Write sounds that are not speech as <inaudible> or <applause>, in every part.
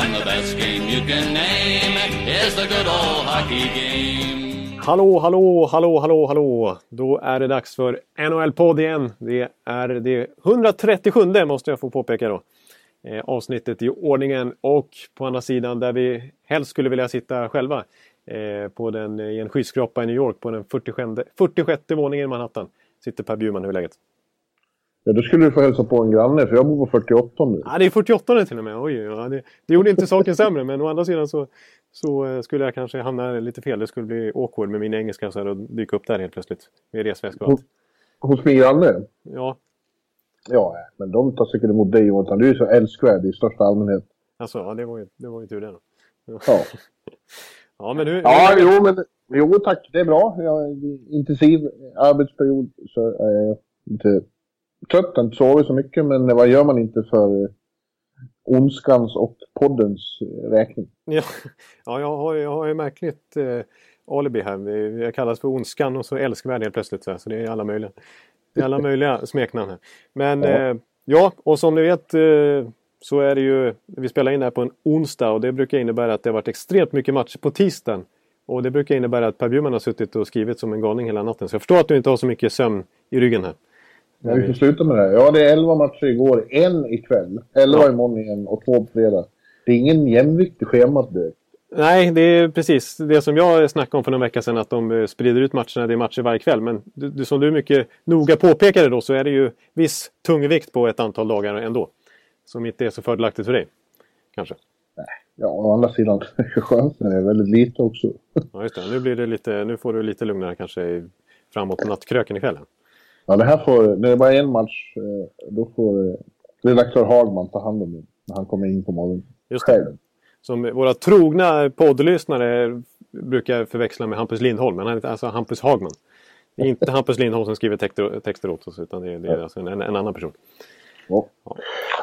And the best game you can name is the good old hockey game. Hallå, hallå, hallå, hallå, hallå! Då är det dags för NHL-podd igen. Det är det 137 måste jag få påpeka då. Eh, avsnittet i ordningen och på andra sidan där vi helst skulle vilja sitta själva. Eh, på den, I en skyskrapa i New York på den 46, 46 våningen i Manhattan. Sitter Per Bjurman, hur är läget? Ja, då skulle du få hälsa på en granne, för jag bor på 48 nu. Ja, det är 48 till och med. Oj, ja, det, det gjorde inte saken sämre, men å andra sidan så, så eh, skulle jag kanske hamna lite fel. Det skulle bli awkward med min engelska så här, och dyka upp där helt plötsligt. Med resväska och allt. Hos min granne? Ja. Ja, men de tar säkert emot dig Jonathan. Du är så älskvärd i största allmänhet. Alltså, ja, det var ju, det var ju tur det då. Ja. <laughs> ja, men nu... Ja, jo, men... Jo, tack. Det är bra. Jag intensiv arbetsperiod så är jag lite trött. Jag har inte sovit så mycket, men vad gör man inte för ondskans och poddens eh, räkning? Ja, <laughs> ja jag, har, jag har ju märkligt eh, alibi här. Jag kallas för ondskan och så älskvärd helt plötsligt. Så, här, så det är alla möjliga, det är alla <laughs> möjliga smeknamn här. Men ja. Eh, ja, och som ni vet eh, så är det ju, vi spelar in det här på en onsdag och det brukar innebära att det har varit extremt mycket matcher på tisdagen. Och det brukar innebära att Per Bjurman har suttit och skrivit som en galning hela natten. Så jag förstår att du inte har så mycket sömn i ryggen här. Ja, vi får sluta med det. Ja, det är 11 matcher igår, en ikväll. 11 ja. imorgon igen och två på fredag. Det är ingen jämvikt i schemat direkt. Nej, det är precis det som jag snackade om för några vecka sedan att de eh, sprider ut matcherna. Det är matcher varje kväll. Men du, som du mycket noga påpekade då så är det ju viss tungvikt på ett antal dagar ändå. Som inte är så fördelaktigt för dig. Kanske. Nej, ja, å andra sidan <laughs> chansen är väldigt lite också. ja, just det. Nu, blir det lite, nu får du lite lugnare kanske framåt nattkröken ikväll. Ja, det här får, när det bara är en match, eh, då får eh, redaktör Hagman ta hand om det när han kommer in på morgonen. Just det. Som våra trogna poddlyssnare brukar förväxla med Hampus Lindholm, men han heter alltså Hampus Hagman. Det är inte Hampus Lindholm som skriver texter, texter åt oss, utan det är, det är alltså en, en, annan person. Ja, ja,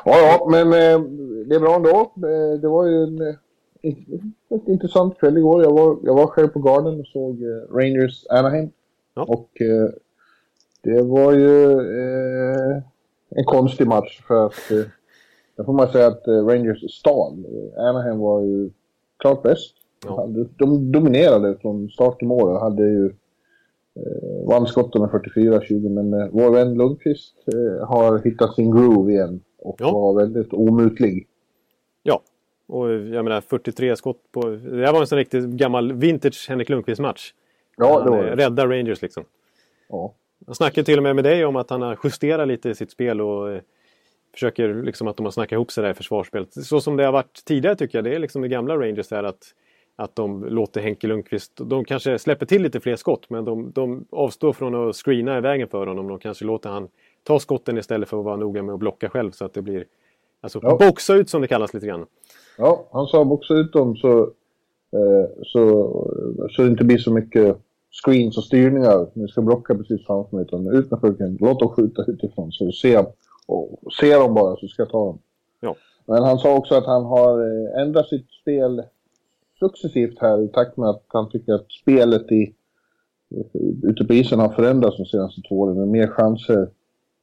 ja men eh, det är bra ändå. Det var ju en, en intressant kväll igår. Jag var, jag var själv på Garden och såg Rangers Anaheim. Ja. Och det var ju eh, en konstig match för att eh, där får man säga att eh, Rangers stal. Anaheim var ju klart bäst. Ja. De dominerade från start till mål och hade ju eh, vann skotten med 44-20 men eh, vår vän Lundqvist eh, har hittat sin groove igen och ja. var väldigt omutlig. Ja, och jag menar 43 skott på... Det här var en sån riktigt gammal vintage Henrik Lundqvist-match. Ja, det var det. Rädda Rangers liksom. Ja. Han snackade till och med med dig om att han har justerat lite i sitt spel och eh, försöker liksom att de har snackat ihop sig där i försvarsspelet. Så som det har varit tidigare tycker jag. Det är liksom det gamla Rangers där att, att de låter Henke Lundqvist... De kanske släpper till lite fler skott men de, de avstår från att screena i vägen för honom. De kanske låter han ta skotten istället för att vara noga med att blocka själv så att det blir... Alltså ja. boxa ut som det kallas lite grann. Ja, han sa boxa ut dem så, eh, så, så det inte blir så mycket screens och styrningar. Ni ska blocka precis framför mig. Utan ut med pucken. Låt dem skjuta utifrån. Så ser, och ser dem bara så ska jag ta dem. Ja. Men han sa också att han har eh, ändrat sitt spel successivt här i takt med att han tycker att spelet i, ute på isen har förändrats de senaste två åren. Med mer chanser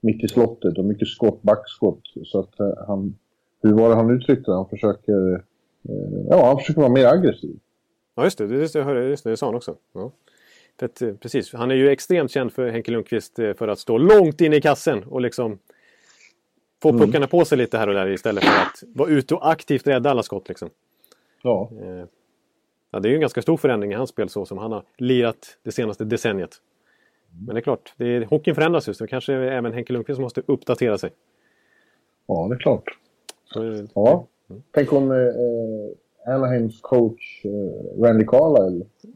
mitt i slottet och mycket skott, backskott. Så att eh, han, hur var det han uttryckte Han försöker, eh, ja han försöker vara mer aggressiv. Ja just det, det, det, just det, det sa han också. Ja. Att, eh, precis, han är ju extremt känd för Henke Lundqvist eh, för att stå långt in i kassen och liksom få mm. puckarna på sig lite här och där istället för att vara ute och aktivt rädda alla skott. Liksom. Ja. Eh, ja, det är ju en ganska stor förändring i hans spel så som han har lirat det senaste decenniet. Men det är klart, det är, hockeyn förändras just så kanske även Henke Lundqvist måste uppdatera sig. Ja, det är klart. Så, ja. Mm. Tänk om eh, Anaheims coach eh, Randy Carlyle eh,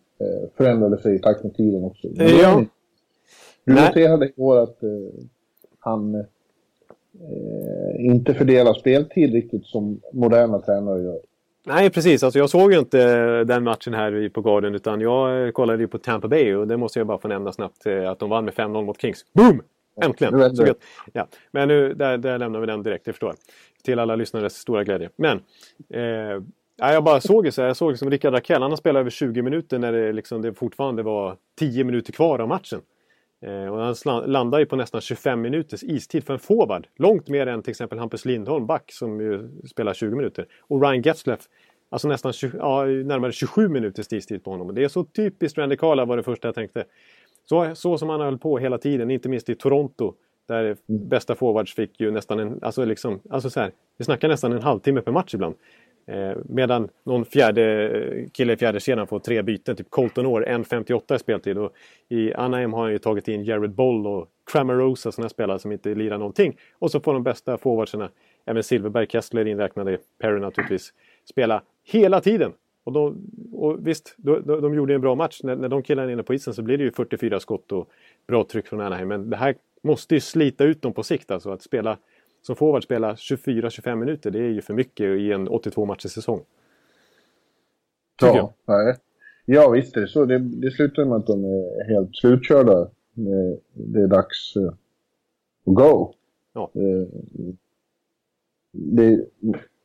förändrade sig i takt med tiden också. Ja. Du noterade igår att eh, han eh, inte fördelar speltid riktigt som moderna tränare gör. Nej, precis. Alltså, jag såg ju inte den matchen här på Garden utan jag kollade ju på Tampa Bay och det måste jag bara få nämna snabbt eh, att de vann med 5-0 mot Kings. Boom! Äntligen! Så ja. Men nu, där, där lämnar vi den direkt, det förstår jag. Till alla lyssnares stora glädje. Men eh, jag bara såg det så här. Jag såg som Rickard Rakell, han har spelat över 20 minuter när det, liksom, det fortfarande var 10 minuter kvar av matchen. Eh, och han landar ju på nästan 25 minuters istid för en forward. Långt mer än till exempel Hampus Lindholm, back, som ju spelar 20 minuter. Och Ryan Getzleff, alltså nästan 20, ja, närmare 27 minuters istid på honom. Det är så typiskt Randy Carla var det första jag tänkte. Så, så som han höll på hela tiden, inte minst i Toronto. Där bästa forwards fick ju nästan en, alltså liksom, alltså så här, vi snackar nästan en halvtimme per match ibland. Eh, medan någon fjärde eh, kille i fjärde kedjan får tre byten, typ Colton Orr, 1.58 i speltid. Och I Anaheim har han ju tagit in Jared Boll och Cramarosa, sådana spelare som inte lirar någonting. Och så får de bästa forwardsarna, även Silverberg, Kessler inräknade, Perry naturligtvis, spela hela tiden. Och, de, och visst, de, de, de, gjorde en bra match. När, när de killarna är inne på isen så blir det ju 44 skott och bra tryck från Anaheim. Men det här måste ju slita ut dem på sikt alltså. Att spela som forward spela 24-25 minuter, det är ju för mycket i en 82 matchers säsong. Ja, nej. ja, visst är det så. Det, det slutar med att de är helt slutkörda. Det är dags uh, att go. Ja. Det, det,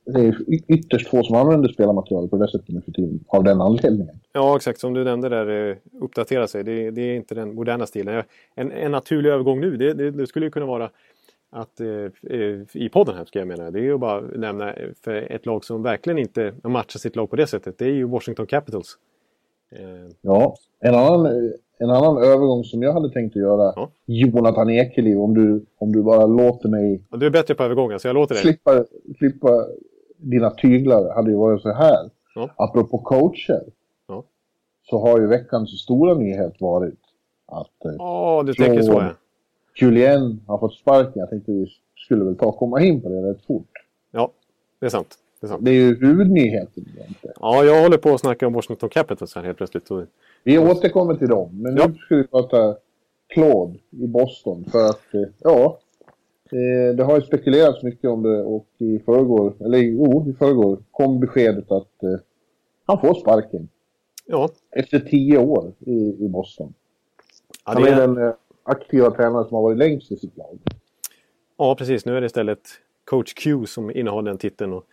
det är ytterst få som använder spelarmaterial på det sättet nu för tiden. Av den anledningen. Ja, exakt. Som du nämnde där, eh, uppdatera sig. Det, det är inte den moderna stilen. En, en naturlig övergång nu, det, det, det skulle ju kunna vara att eh, eh, i podden här ska jag mena, det är ju bara att nämna för ett lag som verkligen inte matchar sitt lag på det sättet. Det är ju Washington Capitals. Eh. Ja, en annan, en annan övergång som jag hade tänkt att göra. Ja. Jonathan Ekeliv, om du, om du bara låter mig... Du är bättre på övergångar, så jag låter dig. Slippa, slippa dina tyglar hade ju varit så här. Ja. Apropå coacher. Ja. Så har ju veckans stora nyhet varit att... Ja, du tänker så ja. Julien har fått sparken. Jag tänkte vi skulle väl ta och komma in på det rätt fort. Ja, det är sant. Det är, sant. Det är ju huvudnyheten egentligen. Ja, jag håller på att snacka om Washington Capitals här helt plötsligt. Vi återkommer till dem, men ja. nu ska vi prata Claude i Boston. För att, eh, ja, eh, det har ju spekulerats mycket om det och i förrgår, eller jo, i förrgår kom beskedet att eh, han får sparken. Ja. Efter tio år i, i Boston. Ja, han är, är den aktiva tränare som har varit längst i sitt lag. Ja, precis. Nu är det istället coach Q som innehar den titeln. Och,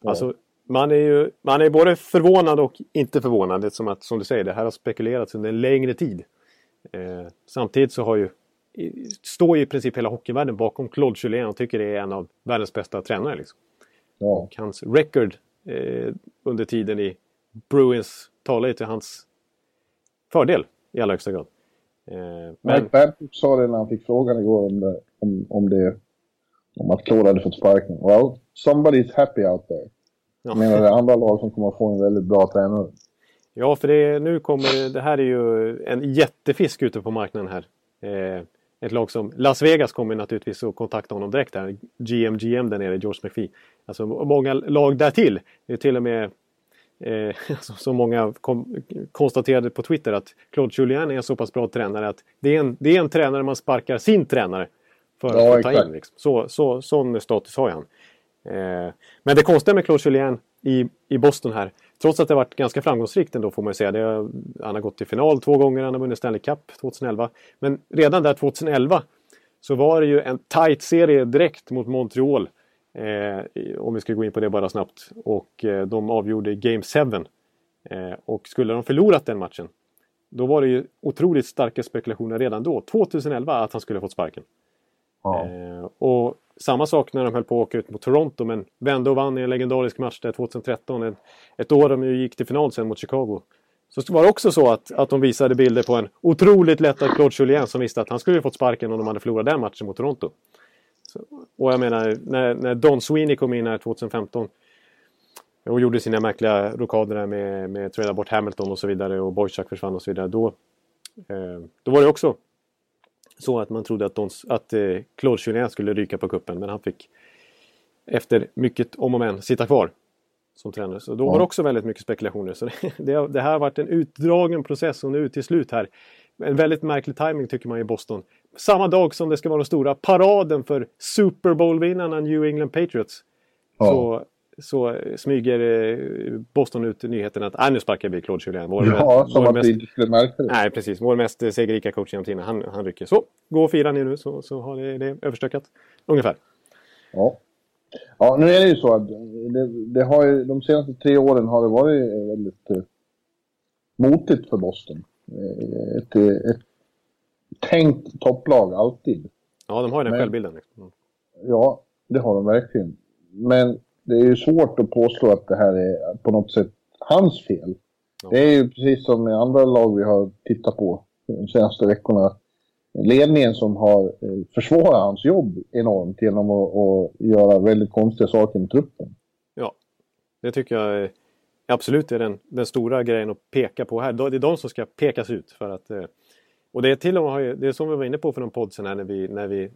ja. Alltså, man är ju man är både förvånad och inte förvånad som att, som du säger, det här har spekulerats under en längre tid. Eh, samtidigt så har ju står ju i princip hela hockeyvärlden bakom Claude Julien och tycker det är en av världens bästa tränare. Liksom. Ja. Och hans record eh, under tiden i Bruins talar ju till hans fördel i allra högsta grad. Eh, men... Mike Babcock sa det när han fick frågan igår om det, om, om det, om att Claude hade fått sparken. Well, somebody's happy out there. Ja. Jag menar det är andra lag som kommer att få en väldigt bra tränare. Ja, för det, nu kommer, det här är ju en jättefisk ute på marknaden här. Eh, ett lag som Las Vegas kommer naturligtvis att kontakta honom direkt här. GM, GM där nere, George McPhee. Alltså många lag där till. Det är till och med eh, <laughs> som många kom, konstaterade på Twitter att Claude Julien är en så pass bra tränare att det är en, det är en tränare man sparkar sin tränare för ja, att ta in. Liksom. Så, så, sån status har han. Eh, men det konstiga med Claude Julien i, i Boston här, trots att det varit ganska framgångsrikt ändå får man ju säga. Det, han har gått till final två gånger, han har vunnit Stanley Cup 2011. Men redan där 2011 så var det ju en tight serie direkt mot Montreal Eh, om vi ska gå in på det bara snabbt. Och eh, de avgjorde Game 7. Eh, och skulle de förlorat den matchen då var det ju otroligt starka spekulationer redan då, 2011, att han skulle fått sparken. Ja. Eh, och samma sak när de höll på att åka ut mot Toronto men vände och vann i en legendarisk match där 2013. Ett, ett år de gick till final sen mot Chicago. Så var det också så att, att de visade bilder på en otroligt lättad Claude Julien som visste att han skulle fått sparken om de hade förlorat den matchen mot Toronto. Och jag menar, när, när Don Sweeney kom in här 2015 och gjorde sina märkliga rokader där med, med trada bort Hamilton och så vidare och Boychuk försvann och så vidare. Då, eh, då var det också så att man trodde att, Don, att eh, Claude Julien skulle ryka på kuppen men han fick efter mycket om och men sitta kvar som tränare. Så då ja. var det också väldigt mycket spekulationer. Så <laughs> det, det, det här har varit en utdragen process och nu till slut här en väldigt märklig timing tycker man i Boston. Samma dag som det ska vara den stora paraden för Super Bowl-vinnarna New England Patriots. Ja. Så så smyger eh, Boston ut nyheten att ah, nu sparkar vi Claude Julien. Vår ja, mest, som att mest, vi inte skulle märka det. Nej, precis. Vår mest segerrika coach genom tiden. Han, han rycker. Så, gå och fira ni nu så, så har det, det överstökat. Ungefär. Ja. Ja, nu är det ju så att det, det har ju, de senaste tre åren har det varit väldigt eh, motigt för Boston. Eh, ett, ett tänkt topplag alltid. Ja, de har ju den självbilden. Liksom. Ja, det har de verkligen. Men det är ju svårt att påstå att det här är på något sätt hans fel. Ja. Det är ju precis som med andra lag vi har tittat på de senaste veckorna. Ledningen som har eh, försvårat hans jobb enormt genom att, att göra väldigt konstiga saker med truppen. Ja, det tycker jag absolut är den, den stora grejen att peka på här. Det är de som ska pekas ut för att eh, och det är till och med, det är som vi var inne på för någon podd sen här när vi, när vi,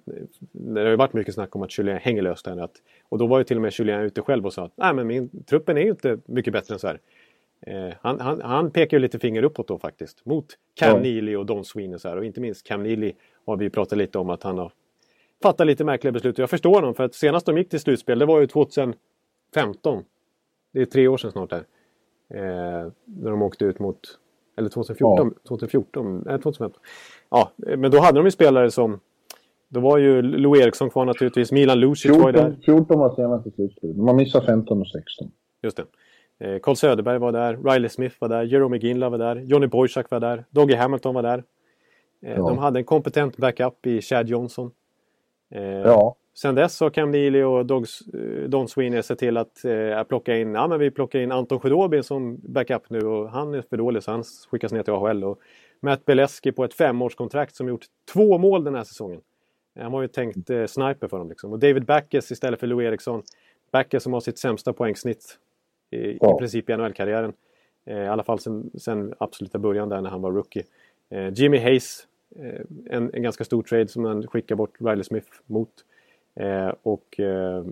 när det har varit mycket snack om att Julien hänger löst där. Att, och då var ju till och med Julien ute själv och sa att Nej, men min, truppen är ju inte mycket bättre än så här. Eh, han, han, han pekar ju lite finger uppåt då faktiskt. Mot Cam ja. Neely och Don Sweeney så här. Och inte minst Cam Neely har vi pratat lite om att han har fattat lite märkliga beslut. Och jag förstår honom för att senast de gick till slutspel det var ju 2015. Det är tre år sedan snart där. Eh, när de åkte ut mot eller 2014, ja. 2014, nej 2015. Ja, men då hade de ju spelare som... Då var ju Lou Eriksson kvar naturligtvis. Milan Lucic 14, var ju där. 14 var senaste slutspelet. De har missat 15 och 16. Just det. Eh, Carl Söderberg var där. Riley Smith var där. Jerome Ginla var där. Johnny Boychuk var där. Doggy Hamilton var där. Eh, ja. De hade en kompetent backup i Chad Johnson. Eh, ja. Sen dess har Cam Neely och Dogs, eh, Don Sweeney sett till att eh, plocka in, ja men vi plockar in Anton Khudobin som backup nu och han är för dålig så han skickas ner till AHL. Och Matt Beleski på ett femårskontrakt som gjort två mål den här säsongen. Han var ju tänkt eh, sniper för dem liksom. Och David Backes istället för Lou Eriksson. Backes som har sitt sämsta poängsnitt i, ja. i princip i NHL-karriären. Eh, I alla fall sen, sen absoluta början där när han var rookie. Eh, Jimmy Hayes, eh, en, en ganska stor trade som han skickar bort Riley Smith mot. Eh, och, eh,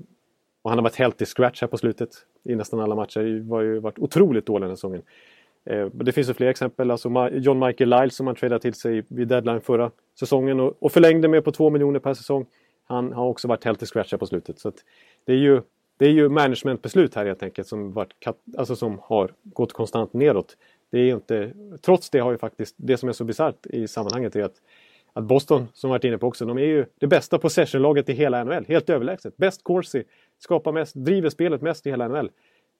och, han har varit helt i scratch här på slutet i nästan alla matcher. Det har ju varit otroligt dålig den här säsongen. Eh, det finns ju fler exempel. Alltså John Michael Lyles som han tradade till sig vid deadline förra säsongen och, och förlängde med på 2 miljoner per säsong. Han har också varit helt i scratch här på slutet. Så det är ju det är ju managementbeslut här helt enkelt som, varit, alltså som har gått konstant nedåt. Det är inte, trots det har ju faktiskt, det som är så bisarrt i sammanhanget är att att Boston, som varit inne på också, de är ju det bästa possession-laget i hela NHL. Helt överlägset. Bäst Corsi, skapar mest, driver spelet mest i hela NHL.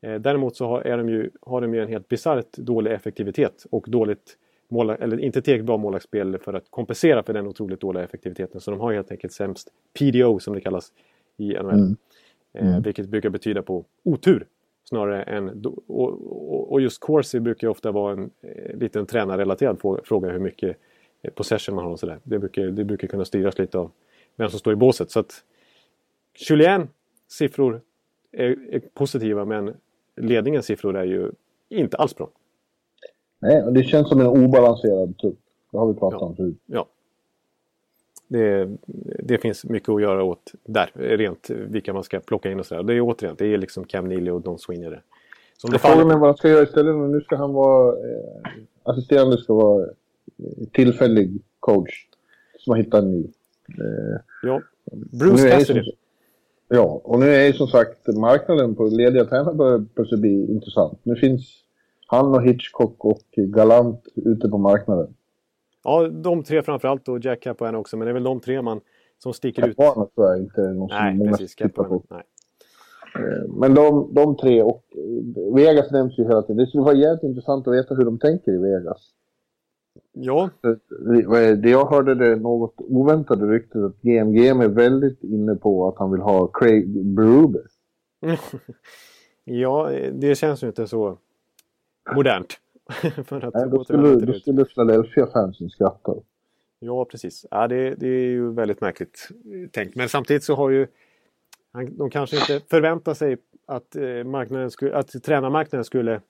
Eh, däremot så har, de ju, har de ju en helt bisarrt dålig effektivitet och dåligt mål, eller inte tillräckligt bra målvaktsspel för att kompensera för den otroligt dåliga effektiviteten. Så de har helt enkelt sämst PDO som det kallas i NHL. Mm. Eh, mm. vilket brukar betyda på otur snarare än... Och, och, och just Corsi brukar ofta vara en eh, liten tränarrelaterad fråga hur mycket possession man har och sådär. Det brukar, det brukar kunna styras lite av vem som står i båset. Så att Julien siffror är, är positiva men ledningens siffror är ju inte alls bra. Nej, och det känns som en obalanserad trupp. Det har vi pratat ja. om förut. Ja. Det, det, finns mycket att göra åt där, rent vilka man ska plocka in och sådär. Det är återigen, det är liksom Cam Neely och Don Sweeney det. Som det Frågan är vad han ska göra istället. Nu ska han vara... Eh, assisterande ska vara tillfällig coach som har hittat en ny. Eh, ja, Bruce Cassidy. Ja, och nu är ju som sagt marknaden på lediga tränare börjar plötsligt bli intressant. Nu finns han och Hitchcock och Galant ute på marknaden. Ja, de tre framförallt och Jack Capoeira också, men det är väl de tre man som sticker Capuano ut. tror jag inte är någon nej, som många precis, tittar på. Nej. Eh, men de, de tre och Vegas nämns ju hela tiden. Det skulle vara jävligt intressant att veta hur de tänker i Vegas. Ja. Det jag hörde det något oväntade ryktet att GMGM är väldigt inne på att han vill ha Craig Berube. <laughs> ja, det känns ju inte så modernt. <laughs> För att Nej, då skulle, då skulle Philadelphia-fansen skratta. Ja, precis. Ja, det, det, är ju väldigt märkligt tänkt. Men samtidigt så har ju de kanske inte förväntar sig att, eh, marknaden skulle, att tränarmarknaden skulle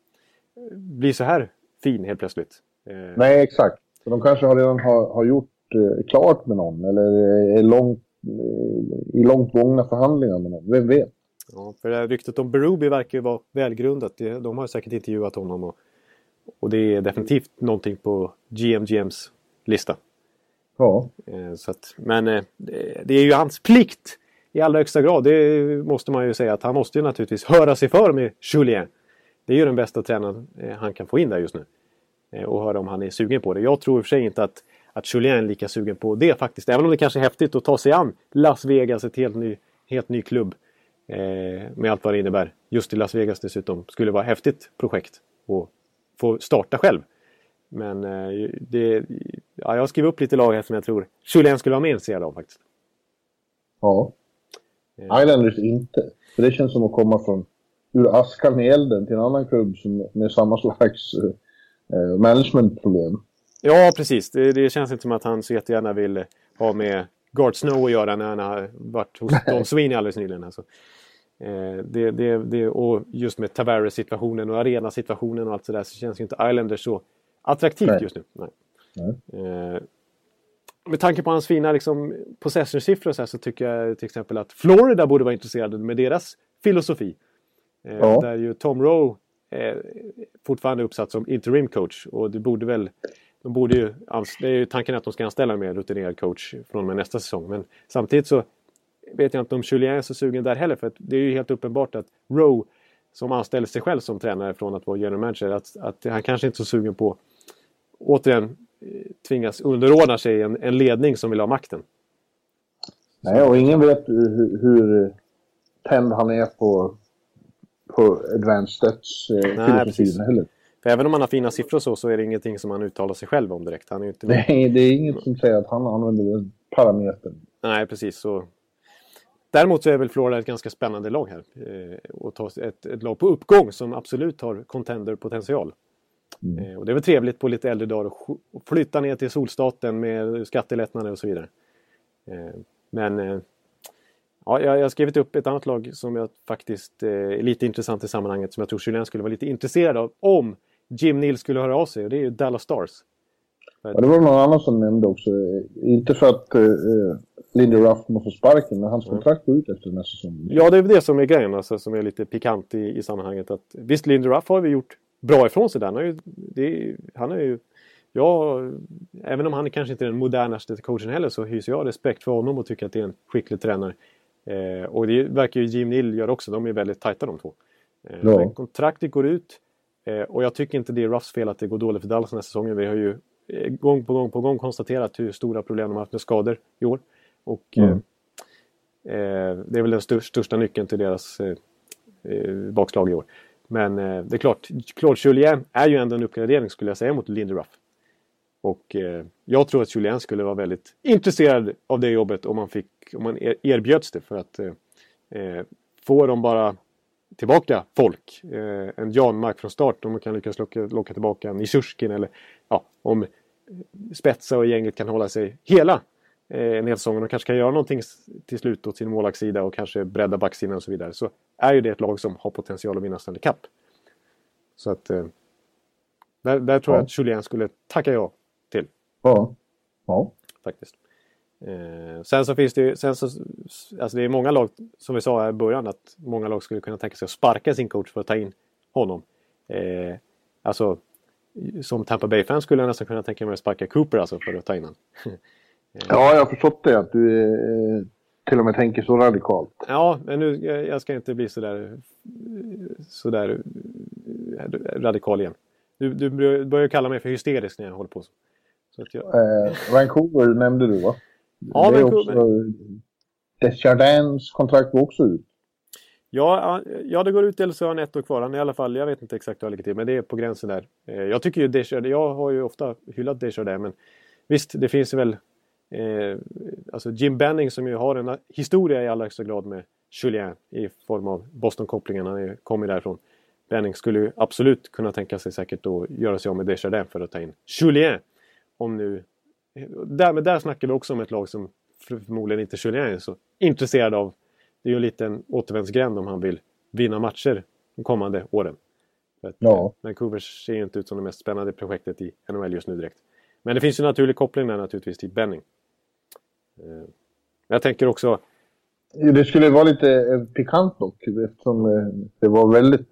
bli så här fin helt plötsligt. Eh, Nej, exakt. Så de kanske har redan har, har gjort eh, klart med någon eller är långt, eh, i långt gångna förhandlingar med någon. Vem vet? Ja, för det här ryktet om Berubi verkar ju vara välgrundat. De har säkert intervjuat honom och, och det är definitivt någonting på GMGMs lista. Ja. Så att, men det är ju hans plikt i allra högsta grad. Det måste man ju säga att han måste ju naturligtvis höra sig för med Julien. Det är ju den bästa tränaren han kan få in där just nu. Eh, och höra om han är sugen på det. Jag tror i och för sig inte att, att Julien är lika sugen på det faktiskt. Även om det kanske är häftigt att ta sig an Las Vegas, ett helt ny, helt ny klubb. Eh, med allt vad det innebär. Just i Las Vegas dessutom. Skulle vara ett häftigt projekt. att få starta själv. Men eh, det, ja, jag har skrivit upp lite lag här som jag tror Julien skulle vara mer intresserad av faktiskt. Ja. Eh. Islanders inte. För det känns som att komma från ur askan i elden till en annan klubb som, med samma slags eh, managementproblem. Ja, precis. Det, det, känns inte som att han så jättegärna vill ha med Gart Snow att göra när han har varit hos Don Sweeney alldeles nyligen. Alltså. Eh, det, det, det, och just med Tavares-situationen och arenasituationen och allt sådär så känns ju inte Islanders så attraktivt Nej. just nu. Nej. Nej. Eh, med tanke på hans fina liksom, possession-siffror så, så, tycker jag till exempel att Florida borde vara intresserade med deras filosofi. Eh, ja. Där ju Tom Rowe eh, fortfarande uppsatt som interim coach och det borde väl de borde ju, det är ju tanken att de ska anställa en mer rutinerad coach från och med nästa säsong. Men samtidigt så vet jag inte om Julien är så sugen där heller. För det är ju helt uppenbart att Rowe som anställer sig själv som tränare från att vara general manager. Att, att han kanske inte är så sugen på återigen eh, tvingas underordna sig en, en ledning som vill ha makten. Nej, och ingen vet hur, hur tänd han är på, på advanced stats eh, heller. För även om han har fina siffror så, så är det ingenting som han uttalar sig själv om direkt. Han är inte... Nej, det är inget som säger att han använder den parametern. Nej, precis. Så Däremot så är väl Florida ett ganska spännande lag här. Eh, och ta ett, ett lag på uppgång som absolut har contender-potential. Mm. Eh, och det är väl trevligt på lite äldre dagar att flytta ner till solstaten med skattelättnader och så vidare. Eh, men eh, ja, jag har skrivit upp ett annat lag som jag faktiskt eh, är lite intressant i sammanhanget som jag tror Julien skulle vara lite intresserad av om Jim Neal skulle höra av sig och det är ju Dallas Stars. Ja, det var någon annan som nämnde också. Inte för att eh, eh Lindy Ruff måste sparken, men hans kontrakt går ut efter nästa säsong. Ja, det är det som är grejen, alltså, som är lite pikant i, i sammanhanget. Att, visst, Lindy Ruff har vi gjort bra ifrån sig där. Han har ju, det, han är ju ja, även om han kanske inte är den modernaste coachen heller så hyser jag respekt för honom och tycker att det är en skicklig tränare. Eh, och det verkar ju Jim Neal göra också. De är väldigt tajta de två. Eh, ja. kontraktet går ut eh, och jag tycker inte det är Ruffs fel att det går dåligt för Dallas den här säsongen. Vi har ju Eh, gång på gång på gång konstaterat hur stora problem de har haft med skador i år. Och mm. det är väl den största, största nyckeln till deras bakslag i år. Men det är klart, Claude Julien är ju ändå en uppgradering skulle jag säga mot Lindy Ruff. Och eh, jag tror att Julien skulle vara väldigt intresserad av det jobbet om man, fick, om man erbjöds det. För att eh, får de bara tillbaka folk, eh, en Janmark från start, om man kan lyckas locka, locka tillbaka en Ishushkin eller ja, om Spetsa och gänget kan hålla sig hela eh, en hel säsong och kanske kan göra någonting till slut åt sin målvaktssida och kanske bredda backsidan och så vidare. Så är ju det ett lag som har potential att vinna Stanley Cup. Så att eh, där, där tror ja. jag att Julien skulle tacka ja. Ja. Ja. Faktiskt. Eh, sen så finns det ju, sen så, alltså det är många lag, som vi sa i början, att många lag skulle kunna tänka sig att sparka sin coach för att ta in honom. Eh, alltså som Tampa Bay-fan skulle jag nästan kunna tänka mig att sparka Cooper alltså för att ta in honom. <laughs> ja, jag har förstått det att du eh, till och med tänker så radikalt. Ja, men nu, jag ska inte bli sådär, sådär eh, radikal igen. Du, du börjar kalla mig för hysterisk när jag håller på så. Jag... eh, Vancouver nämnde du va? Ja, det är Vancouver. Också, Desjardins kontrakt går också ut. Ja, ja, det går ut eller så har han ett år kvar. Han i alla fall, jag vet inte exakt hur det ligger till, men det är på gränsen där. Eh, jag tycker ju Desjardins, jag har ju ofta hyllat Desjardins, men visst, det finns väl eh, alltså Jim Benning som ju har en historia i allra högsta grad med Julien i form av Boston-kopplingen. Han kommer därifrån. Benning skulle ju absolut kunna tänka sig säkert att göra sig av med Desjardins för att ta in Julien. Om nu... Där, men där snackar vi också om ett lag som förmodligen inte Julien är så intresserad av det är ju en liten återvändsgränd om han vill vinna matcher de kommande åren. För att, ja. Eh, Vancouver ser ju inte ut som det mest spännande projektet i NHL just nu direkt. Men det finns ju en naturlig koppling där naturligtvis till Benning. Eh, jag tänker också... Det skulle vara lite eh, pikant dock eftersom det var väldigt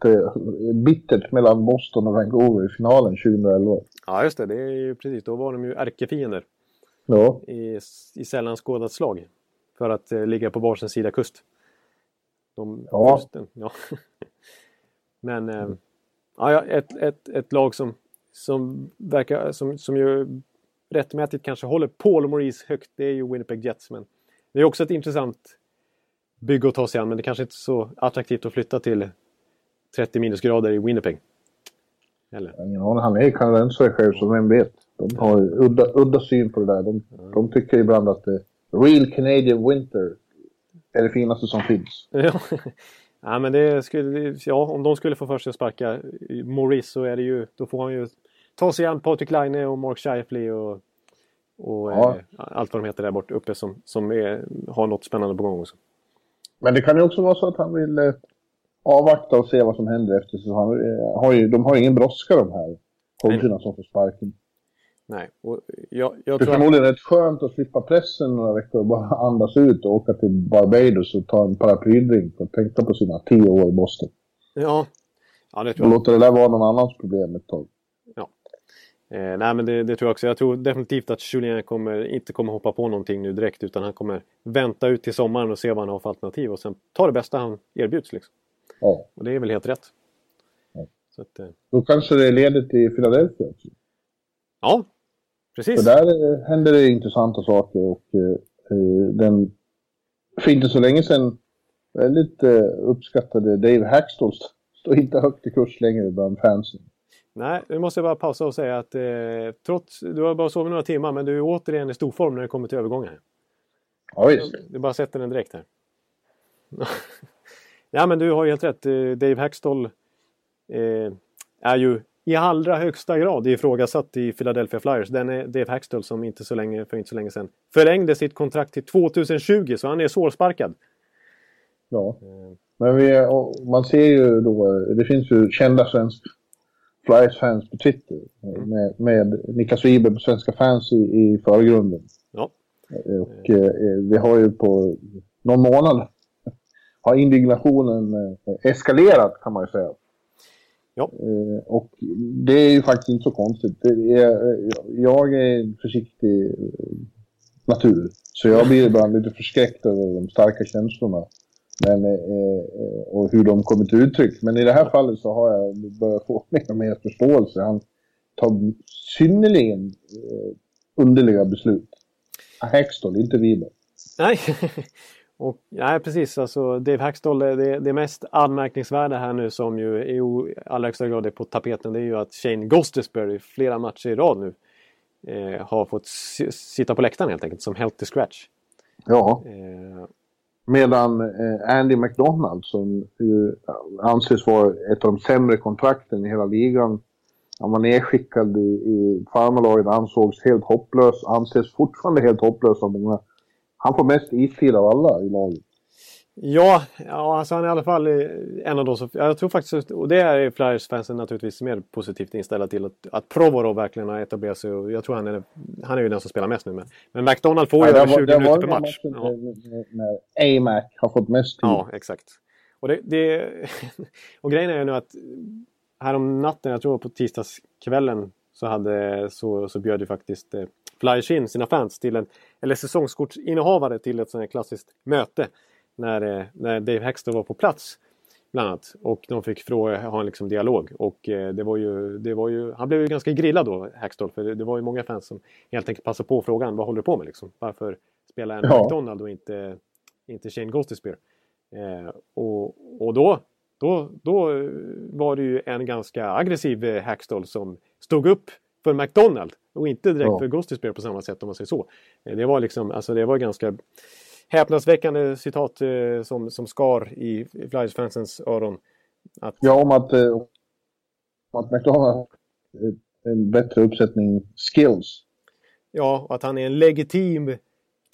bittert mellan Boston och Vancouver i finalen 2011. Ja just det, det är ju precis. Då var de ju ärkefiender. Ja. I, i sällan skådat slag. för att eh, ligga på varsin sida kust. De, ja. Kusten, ja. <laughs> Men eh, ja, ett, ett, ett lag som, som verkar som, som ju rättmätigt kanske håller Paul Maurice högt, det är ju Winnipeg Jets. Men det är också ett intressant bygge att ta sig an, men det kanske inte är så attraktivt att flytta till 30 minusgrader i Winnipeg. Eller? Ingen aning, han är kanadensare själv, så vem vet. De har udda, udda syn på det där. De, mm. de tycker ibland att det real Canadian winter är det finaste som finns. <laughs> Ja. ja, men det skulle, ja, om de skulle få för sig att sparka Maurice så är det ju, då får han ju ta sig an Patrik Laine och Mark Scheifele och, och ja. eh, allt vad de heter där borta uppe som, som är, har något spännande på gång också. Men det kan ju också vara så att han vill eh, avvakta och se vad som händer efter så han eh, har ju, de har ingen brådska de här coacherna som får sparken. Nej, och jag, jag det är förmodligen rätt skönt att slippa pressen några veckor och bara <laughs> andas ut och åka till Barbados och ta en paraplydrink och tänka på sina tio år i Boston. Ja, ja det tror jag. Och låta det där vara någon annans problem ett tag. Eh, nej men det, det, tror jag också. Jag tror definitivt att Julien kommer, inte kommer hoppa på någonting nu direkt utan han kommer vänta ut till sommaren och se vad han har för alternativ och sen ta det bästa han erbjuds. Liksom. Ja. Och det är väl helt rätt. Ja. Så att, eh... Då kanske det leder till Philadelphia också. Ja, precis. För där eh, händer det intressanta saker och eh, eh, den för inte så länge sedan väldigt eh, uppskattade Dave Hackstall <laughs> står inte högt i kurs längre bland fansen. Nej, nu måste jag bara pausa och säga att eh, trots, du har bara sovit några timmar men du är återigen i stor form när det kommer till övergångar. Ja, visst. Du bara sätter den direkt här. <laughs> ja men du har ju helt rätt. Eh, Dave Hackstall eh, är ju i allra högsta grad ifrågasatt i Philadelphia Flyers. Den är Dave Hackstall som inte så länge, för inte så länge sedan förlängde sitt kontrakt till 2020 så han är svårsparkad. Ja, men vi, man ser ju då, det finns ju kända svenska Flyers-fans på Twitter mm. med, med Niklas Wiberg på Svenska fans i, i förgrunden. Ja. Och eh, vi har ju på någon månad <laughs> har indignationen eh, eskalerat kan man ju säga. Ja. Eh, och det är ju faktiskt inte så konstigt. Är, jag är en försiktig natur. Så jag blir ibland lite förskräckt över de starka känslorna. Men, eh, och hur de kommer till uttryck. Men i det här fallet så har jag börjat få <laughs> mer och mer förståelse. Han tar synnerligen eh, underliga beslut. Hackstall, inte Wiberg. Nej, <laughs> Och, nej, precis. Alltså, Dave Hackstall, det, det mest anmärkningsvärda här nu som ju i allra högsta grad är på tapeten det är ju att Shane Gostisbury flera matcher i rad nu eh, har fått sitta på läktaren helt enkelt som healthy scratch. Ja. Eh. Medan eh, Andy McDonald som ju anses vara ett av de sämre kontrakten i hela ligan. Han var nedskickad i, i farmarlaget, ansågs helt hopplös, anses fortfarande helt hopplös av många han får mest istid av alla i laget. Ja, ja alltså han är i alla fall en av de som... Jag tror faktiskt, och det är Flyers-fansen naturligtvis mer positivt inställda till. Att, att Provorov verkligen har etablerat sig. Och jag tror han är, han är ju den som spelar mest nu. Men, men McDonald får ju ja, över 20 var, minuter per match. Ja. När AMAC har fått mest tid. Ja, exakt. Och, det, det, <laughs> och grejen är ju nu att härom natten, jag tror på tisdagskvällen, så, hade, så, så bjöd ju faktiskt eh, Flyers in sina fans till en, eller säsongskortsinnehavare till ett sånt här klassiskt möte. När, eh, när Dave Hexter var på plats. Bland annat. Och de fick fråga, ha en liksom dialog. Och eh, det var ju, det var ju, han blev ju ganska grillad då, Hextall. För det, det, var ju många fans som helt enkelt passade på frågan. Vad håller du på med liksom? Varför spela en ja. McDonald och inte, inte Shane Ghostispear? Eh, och, och då, då, då var det ju en ganska aggressiv eh, som stod upp för McDonald och inte direkt ja. för Ghostispear på samma sätt om man säger så. Eh, det var liksom, alltså det var ganska häpnadsväckande citat eh, som, som skar i Flyers-fansens öron. Att... Ja, om att, eh, om att McDonald har en bättre uppsättning skills. Ja, och att han är en legitim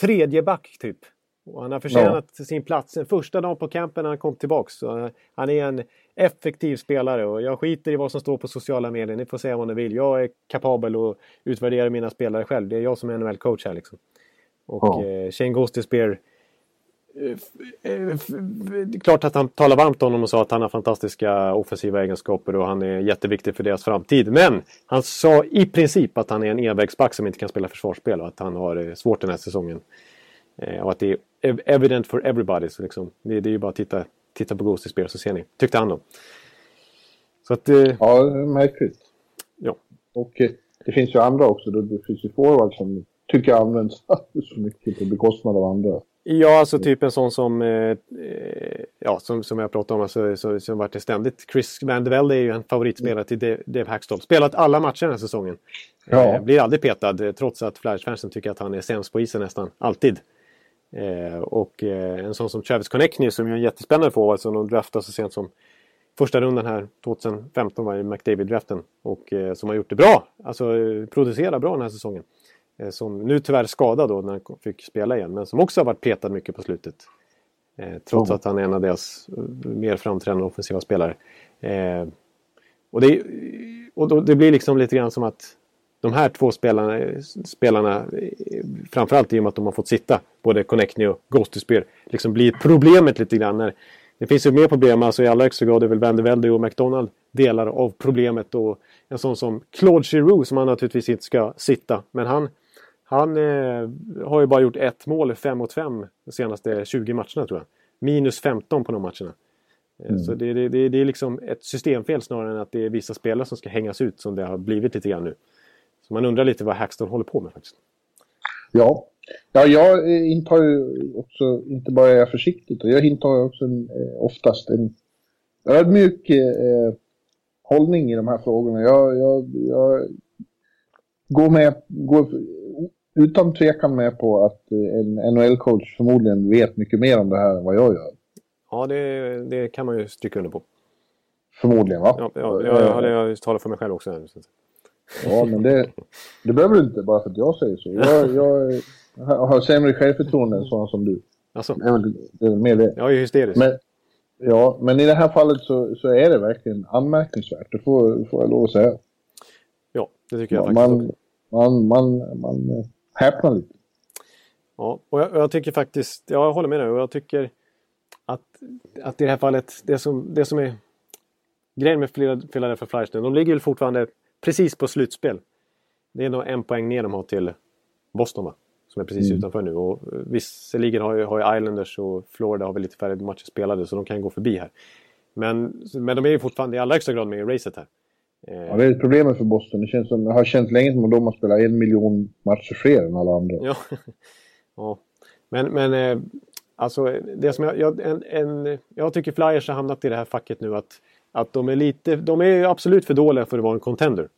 tredje back typ. Och han har förtjänat ja. sin plats den första dagen på campen när han kom tillbaks. Så han är en effektiv spelare och jag skiter i vad som står på sociala medier. Ni får säga vad ni vill. Jag är kapabel att utvärdera mina spelare själv. Det är jag som är NHL-coach här liksom. Och ja. eh, Shane Gostisbehere eh, eh, klart att han talar varmt om honom och sa att han har fantastiska offensiva egenskaper och han är jätteviktig för deras framtid. Men han sa i princip att han är en envägsback som inte kan spela försvarsspel och att han har svårt den här säsongen. Och att det är evident for everybody. Så liksom, det, det är ju bara att titta, titta på Ghost Spear så ser ni. Tyckte han då. Så att, eh, ja, märkligt. Ja. Och eh, det finns ju andra också. Det finns ju forwards som tycker används <laughs> så mycket på bekostnad av andra. Ja, alltså typ en sån som, eh, ja, som, som jag pratade om, alltså, så, som varit ständigt. Chris Van de Velde är ju en favoritspelare till Dave, Dave Hackstall. Spelat alla matcher den här säsongen. Ja. Eh, blir aldrig petad eh, trots att Flyers-fansen tycker att han är sämst på isen nästan alltid. Eh, och eh, en sån som Travis Connectney som är en jättespännande forward som de draftade så sent som första rundan här 2015 var i McDavid-draften. Och eh, som har gjort det bra, alltså eh, producerar bra den här säsongen. Eh, som nu tyvärr skadad då när han fick spela igen, men som också har varit petad mycket på slutet. Eh, trots mm. att han är en av deras eh, mer framträdande offensiva spelare. Eh, och det, och då, det blir liksom lite grann som att de här två spelarna, spelarna framförallt i och med att de har fått sitta, både Connectney och Ghostespear, liksom blir problemet lite grann. När, det finns ju mer problem, alltså i allra högsta grad är väl Van de Velde och McDonald delar av problemet. Och en sån som Claude Giroux som han naturligtvis inte ska sitta. Men han, han eh, har ju bara gjort ett mål, 5 mot 5, de senaste 20 matcherna tror jag. Minus 15 på de matcherna. Eh, mm. Så det, det, det, är liksom ett systemfel snarare än att det är vissa spelare som ska hängas ut som det har blivit lite grann nu. Så man undrar lite vad Hackstall håller på med faktiskt. Ja, ja jag intar ju också, inte bara är jag försiktigt, jag intar också en, eh, oftast en ödmjuk eh, hållning i de här frågorna. Jag, jag, jag går med, går utan tvekan med på att en NHL-coach förmodligen vet mycket mer om det här än vad jag gör. Ja, det, det kan man ju stryka under på. Förmodligen, va? Ja, ja jag, jag, jag talar för mig själv också. Ja, men det, det behöver du inte bara för att jag säger så. Jag, jag har sämre självförtroende än sådana som du. Alltså. Det är väl det är mer det. Jag är hysterisk. Men, ja, men i det här fallet så, så är det verkligen anmärkningsvärt. Det får, får jag lov att säga. Ja, det tycker jag ja, faktiskt man, också. Man, man, man eh, häpnar lite. Ja, och jag, jag, tycker faktiskt, jag håller med dig och jag tycker att, att i det här fallet, det som, det som är grejen med Philadelphia Flyers nu, de ligger ju fortfarande precis på slutspel. Det är nog en poäng ner de har till Boston va? Som är precis mm. utanför nu. Och visserligen har ju, har ju Islanders och Florida har väl lite färre matcher spelade så de kan gå förbi här. Men, men de är ju fortfarande i allra högsta grad med i racet här. Ja, det är ett problem för Boston. Det, känns som, det har känts länge som att de har spelat en miljon matcher fler än alla andra. Ja, <laughs> ja. men, men eh, alltså det som jag, jag, en, en, jag tycker Flyers har hamnat i det här facket nu att att de är lite, de är absolut för dåliga för att vara en contender.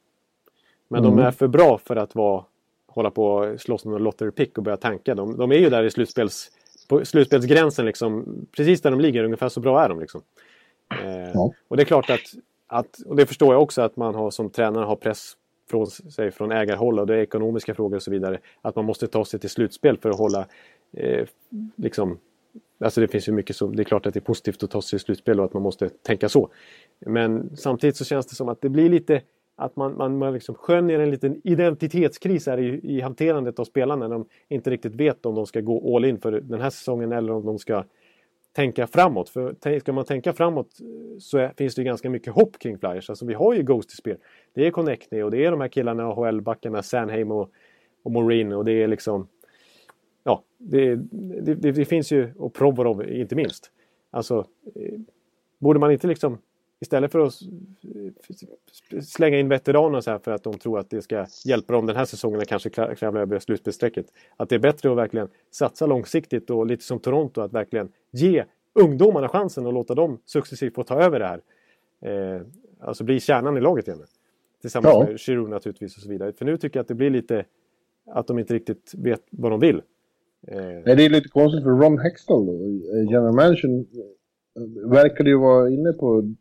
Men mm. de är för bra för att vara, hålla på och slåss med lottery pick och börja tanka. De, de är ju där i slutspels, på slutspelsgränsen liksom. Precis där de ligger, ungefär så bra är de liksom. Eh, ja. Och det är klart att, att, och det förstår jag också att man har som tränare har press från sig från ägarhåll och det är ekonomiska frågor och så vidare. Att man måste ta sig till slutspel för att hålla eh, liksom Alltså det finns ju mycket som, det är klart att det är positivt att ta sig till slutspel och att man måste tänka så. Men samtidigt så känns det som att det blir lite att man, man, man liksom skönjer en liten identitetskris här i, i hanterandet av spelarna. När de inte riktigt vet om de ska gå all in för den här säsongen eller om de ska tänka framåt. För ska man tänka framåt eh, så är, finns det ganska mycket hopp kring Flyers. Alltså vi har ju Ghost i spel. Det är Connectney och det är de här killarna, AHL-backarna, Sanheim och, och Morin och det är liksom ja, det, det, det, det, finns ju, och Provorov inte minst. Alltså, eh, borde man inte liksom istället för att slänga in veteraner så här för att de tror att det ska hjälpa dem den här säsongen och kanske kräva över slutspelsstrecket. Att det är bättre att verkligen satsa långsiktigt och lite som Toronto att verkligen ge ungdomarna chansen och låta dem successivt få ta över det här. Eh, alltså bli kärnan i laget igen. Tillsammans ja. med Giroud naturligtvis och så vidare. För nu tycker jag att det blir lite att de inte riktigt vet vad de vill. Eh. Nej, det är lite konstigt för Ron Hextall då. General Mansion verkar ju vara inne på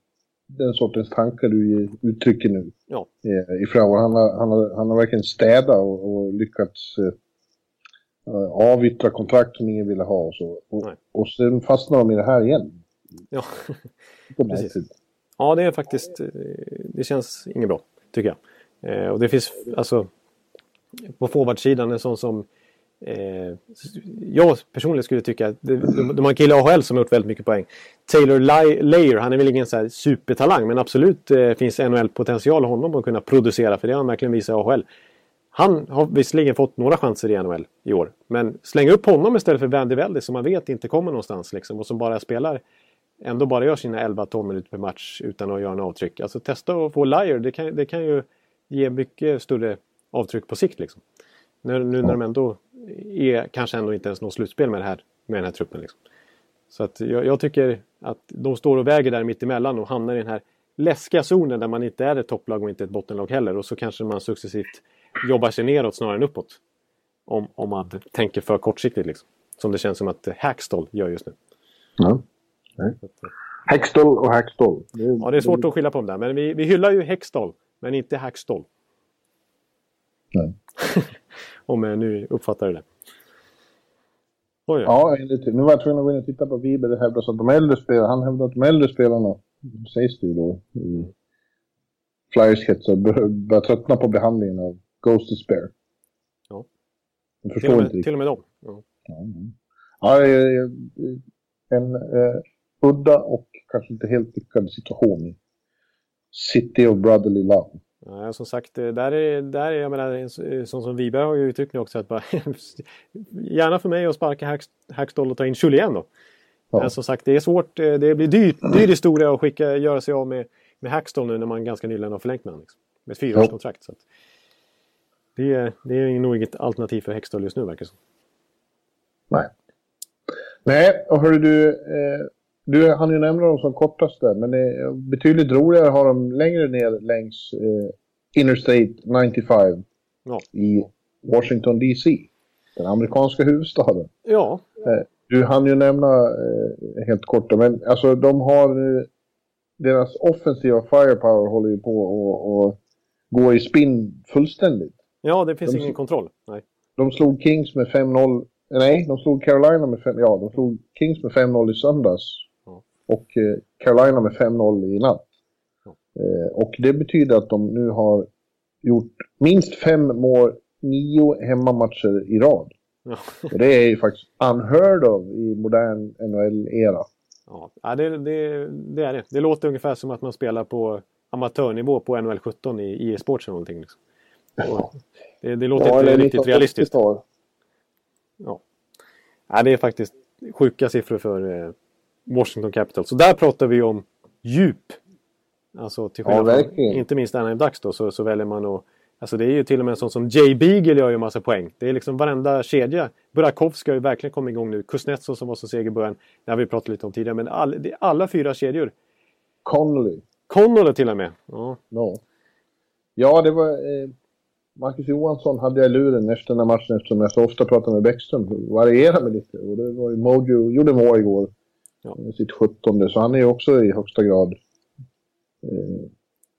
den sortens tankar du uttrycker nu. Ja. Eh, I. Han har, han, har, han har verkligen städat och, och lyckats uh, avyttra kontrakt som ingen ville ha och så. Och, och sen fastnar de i det här igen. Ja, <laughs> precis. Ja, det är faktiskt... Det känns inget bra, tycker jag. Eh, och det finns alltså... På forwardsidan en sån som Eh, jag personligen skulle tycka att de, de, de har en kille i AHL som har gjort väldigt mycket poäng. Taylor Layer, han är väl ingen så här supertalang men absolut eh, finns NHL-potential honom att kunna producera för det har han verkligen visat i AHL. Han har visserligen fått några chanser i NHL i år. Men släng upp honom istället för Vandy Veldy som man vet inte kommer någonstans liksom. Och som bara spelar, ändå bara gör sina 11-12 minuter per match utan att göra något avtryck. Alltså testa att få Liar, det kan, det kan ju ge mycket större avtryck på sikt liksom. Nu, nu när de ändå är, kanske ändå inte ens något slutspel med, det här, med den här truppen. Liksom. Så att jag, jag, tycker att de står och väger där mittemellan och hamnar i den här läskiga zonen där man inte är ett topplag och inte ett bottenlag heller. Och så kanske man successivt jobbar sig neråt snarare än uppåt. Om, om man tänker för kortsiktigt liksom. Som det känns som att Hackstall gör just nu. Ja. Och Hackstall. Det är, ja, det är svårt att skilja på dem där. Men vi, vi hyllar ju Hextall, men inte Hackstall. Nej. <laughs> Om jag nu uppfattar det. Oj, ja, nu var jag tvungen att gå in och titta på Wiber. Det hävdas att de äldre spelarna, han hävdar att de äldre spelarna, sägs det ju då, i Flyers kretsar, börjar tröttna på behandlingen av Ghost Despair. Ja. Jag förstår till, och med, inte till och med dem. Ja, ja. ja en eh, udda och kanske inte helt lyckad situation i City of Brotherly Love. Ja, som sagt, eh, där är, där är jag menar, sånt som Wiberg har ju uttryckt nu också att bara <laughs> gärna för mig att sparka Hackstall och ta in Julien då. Ja. Men som sagt, det är svårt. Eh, det blir dyrt, dyr historia att skicka, göra sig av med, med Hackstall nu när man ganska nyligen har förlängt med honom. Liksom, med ett fyraårskontrakt. Ja. det, är, det är nog inget alternativ för Hackstall just nu verkar det som. Nej. Nej, och hörru du. Eh, du hann ju nämna dem som kortaste, men det är betydligt roligare har de längre ner längs eh, Interstate 95 ja. i Washington DC. Den amerikanska huvudstaden. Ja. Eh, du hann ju nämna eh, helt kort, men alltså de har... Eh, deras offensiva firepower håller ju på att gå i spinn fullständigt. Ja, det finns de, ingen kontroll. Nej. De slog Kings med 5-0. Nej, de slog Carolina med 5 Ja, de slog Kings med 5-0 i söndags och eh, Carolina med 5-0 i natt. Eh, och det betyder att de nu har gjort minst fem mål, nio hemmamatcher i rad. Och det är ju faktiskt unheard of i modern NHL-era. Ja, det, det, det, är det. Det låter ungefär som att man spelar på amatörnivå på NHL 17 i e-sports eller någonting. Liksom. Det, det, låter ja, inte riktigt realistiskt. Ja. ja, det är faktiskt sjuka siffror för, eh, Washington Capitals. Så där pratar vi om djup. Alltså till skillnad ja, inte minst Anaheim Ducks då, så, så väljer man att Alltså det är ju till och med en sån som Jay Beagle gör ju en massa poäng. Det är liksom varenda kedja. Burakovsky har ju verkligen kommit igång nu. Kuznetsov som var så seg i början. Det har vi pratat lite om tidigare. Men all, det är alla fyra kedjor. Connolly. Connolly till och med. Ja, no. ja det var... Eh, Marcus Johansson hade jag luren efter den här matchen eftersom jag så ofta pratar med Bäckström. Variera mig lite. Och det var ju Mojo gjorde mål igår. Ja. Sitt 17 så han är också i högsta grad eh,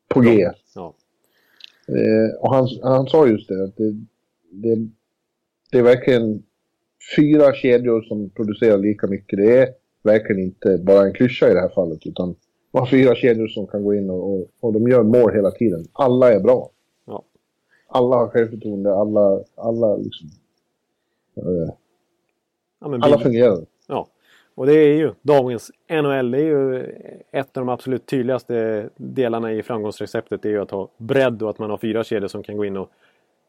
på G. Ja. Eh, och han, han sa just det, att det, det, det är verkligen fyra kedjor som producerar lika mycket. Det är verkligen inte bara en klyscha i det här fallet, utan man har fyra kedjor som kan gå in och, och, och de gör mål hela tiden. Alla är bra. Ja. Alla har självförtroende, alla, alla liksom... Eh, ja, alla fungerar. Och det är ju dagens NHL. Det är ju ett av de absolut tydligaste delarna i framgångsreceptet. Det är ju att ha bredd och att man har fyra kedjor som kan gå in och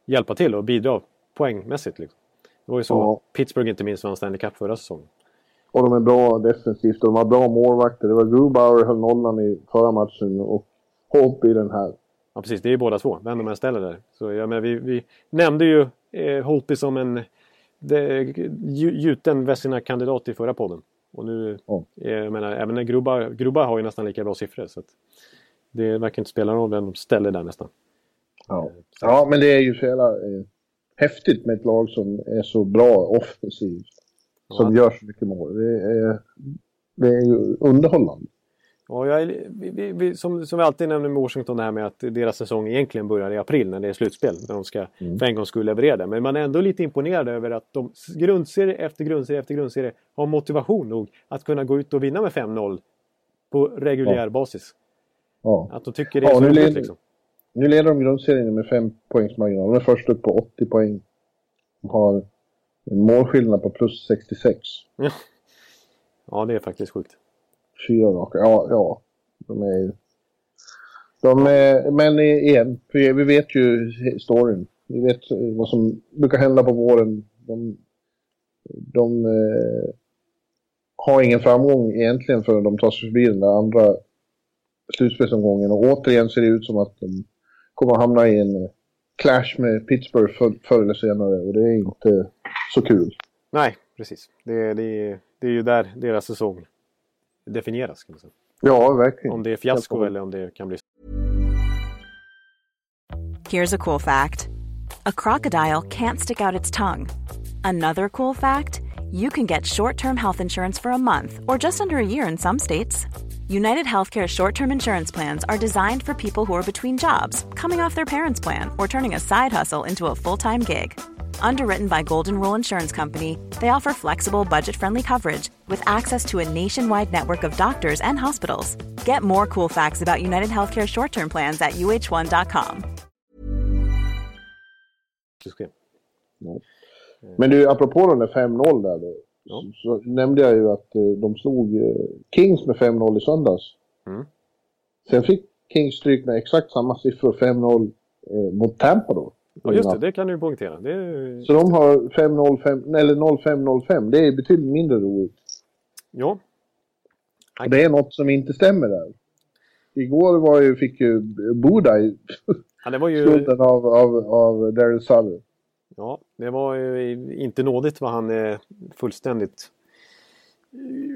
hjälpa till och bidra poängmässigt. Liksom. Det var ju så ja. Pittsburgh inte minst vann Stanley Cup förra säsongen. Och de är bra defensivt och de har bra målvakter. Det var Grubauer höll nollan i förra matchen och Hope i den här. Ja precis, det är ju båda två. Vem de än ställer där. Så jag menar, vi, vi nämnde ju eh, Holtby som en gjuten Vessina-kandidat i förra podden. Och nu, oh. jag menar, även Grubba, Grubba har ju nästan lika bra siffror. Så det verkar inte spela någon roll vem de ställer där nästan. Ja, ja men det är ju så jävla eh, häftigt med ett lag som är så bra offensivt. Ja. Som gör så mycket mål. Det är, det är ju underhållande. Ja, jag är, vi, vi, som, som vi alltid nämner med Washington, det här med att deras säsong egentligen börjar i april när det är slutspel. När de ska mm. för en gång skulle leverera det. Men man är ändå lite imponerad över att de grundserie efter grundserie efter grundserie har motivation nog att kunna gå ut och vinna med 5-0 på reguljär ja. basis. Ja. Att de tycker det är ja, så roligt led, liksom. Nu leder de grundserien med 5 poängs marginal. De är först upp på 80 poäng. De har en målskillnad på plus 66. Ja, <laughs> ja det är faktiskt sjukt. Fyra raka, ja, ja. De är De är, men igen, vi vet ju storyn. vi vet vad som brukar hända på våren. De, de eh, har ingen framgång egentligen förrän de tar sig förbi den där andra slutspelsomgången. Och återigen ser det ut som att de kommer att hamna i en eh, clash med Pittsburgh för, förr eller senare. Och det är inte så kul. Nej, precis. Det, det, det är ju där deras säsong definieras. Kan man säga. Ja, verkligen. Om det är fiasko eller om det kan bli... Here's a cool fact. A crocodile can't stick out its tongue. Another cool fact. You can get short-term health insurance for a month or just under a year in some states. United Healthcare short term insurance plans are designed for people who are between jobs, coming off their parents' plan, or turning a side hustle into a full time gig. Underwritten by Golden Rule Insurance Company, they offer flexible, budget friendly coverage with access to a nationwide network of doctors and hospitals. Get more cool facts about United Healthcare short term plans at uh1.com. Men du, apropå den där 5-0 där då. Ja. Så, så, nämnde jag ju att eh, de slog eh, Kings med 5-0 i söndags. Mm. Sen fick Kings stryk med exakt samma siffror, 5-0 eh, mot Tampa då. Ja just det, det kan du poängtera. Det... Så de har 5-0, eller 0-5-0-5. Det är betydligt mindre roligt. Ja. Och det är något som inte stämmer där. Igår var ju, fick ju Bodaj <laughs> ja, det var ju... skulden av, av, av Daryl Sutter. Ja, det var ju inte nådigt vad han är fullständigt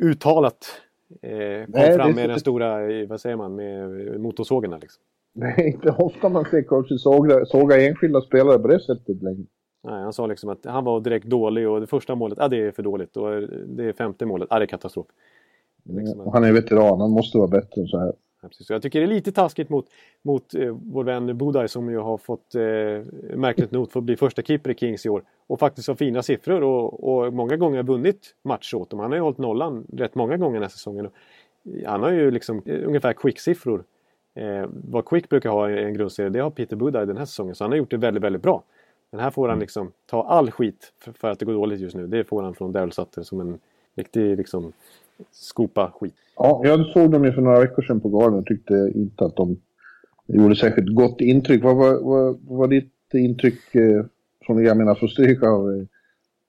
uttalat eh, kom Nej, fram med den stora, vad säger man, med motorsågen där liksom. Det är inte ofta man ser coacher såga, såga enskilda spelare på det sättet längre. Nej, han sa liksom att han var direkt dålig och det första målet, ja det är för dåligt och det femte målet, ja det är katastrof. Liksom han är veteran, han måste vara bättre än så här. Så jag tycker det är lite taskigt mot, mot eh, vår vän Budaj som ju har fått eh, märkligt nog få bli första keeper i Kings i år. Och faktiskt har fina siffror och, och många gånger vunnit matcher åt dem. Han har ju hållit nollan rätt många gånger den här säsongen. Han har ju liksom eh, ungefär quick-siffror. Eh, vad Quick brukar ha i en grundserie, det har Peter Budaj den här säsongen. Så han har gjort det väldigt, väldigt bra. Men här får han mm. liksom ta all skit för, för att det går dåligt just nu. Det får han från Daryl Sutter som en riktig liksom skopa skit. Ja, jag såg dem ju för några veckor sedan på Garden och tyckte inte att de gjorde särskilt gott intryck. Vad var, vad, var ditt intryck eh, från menar få stryk av eh,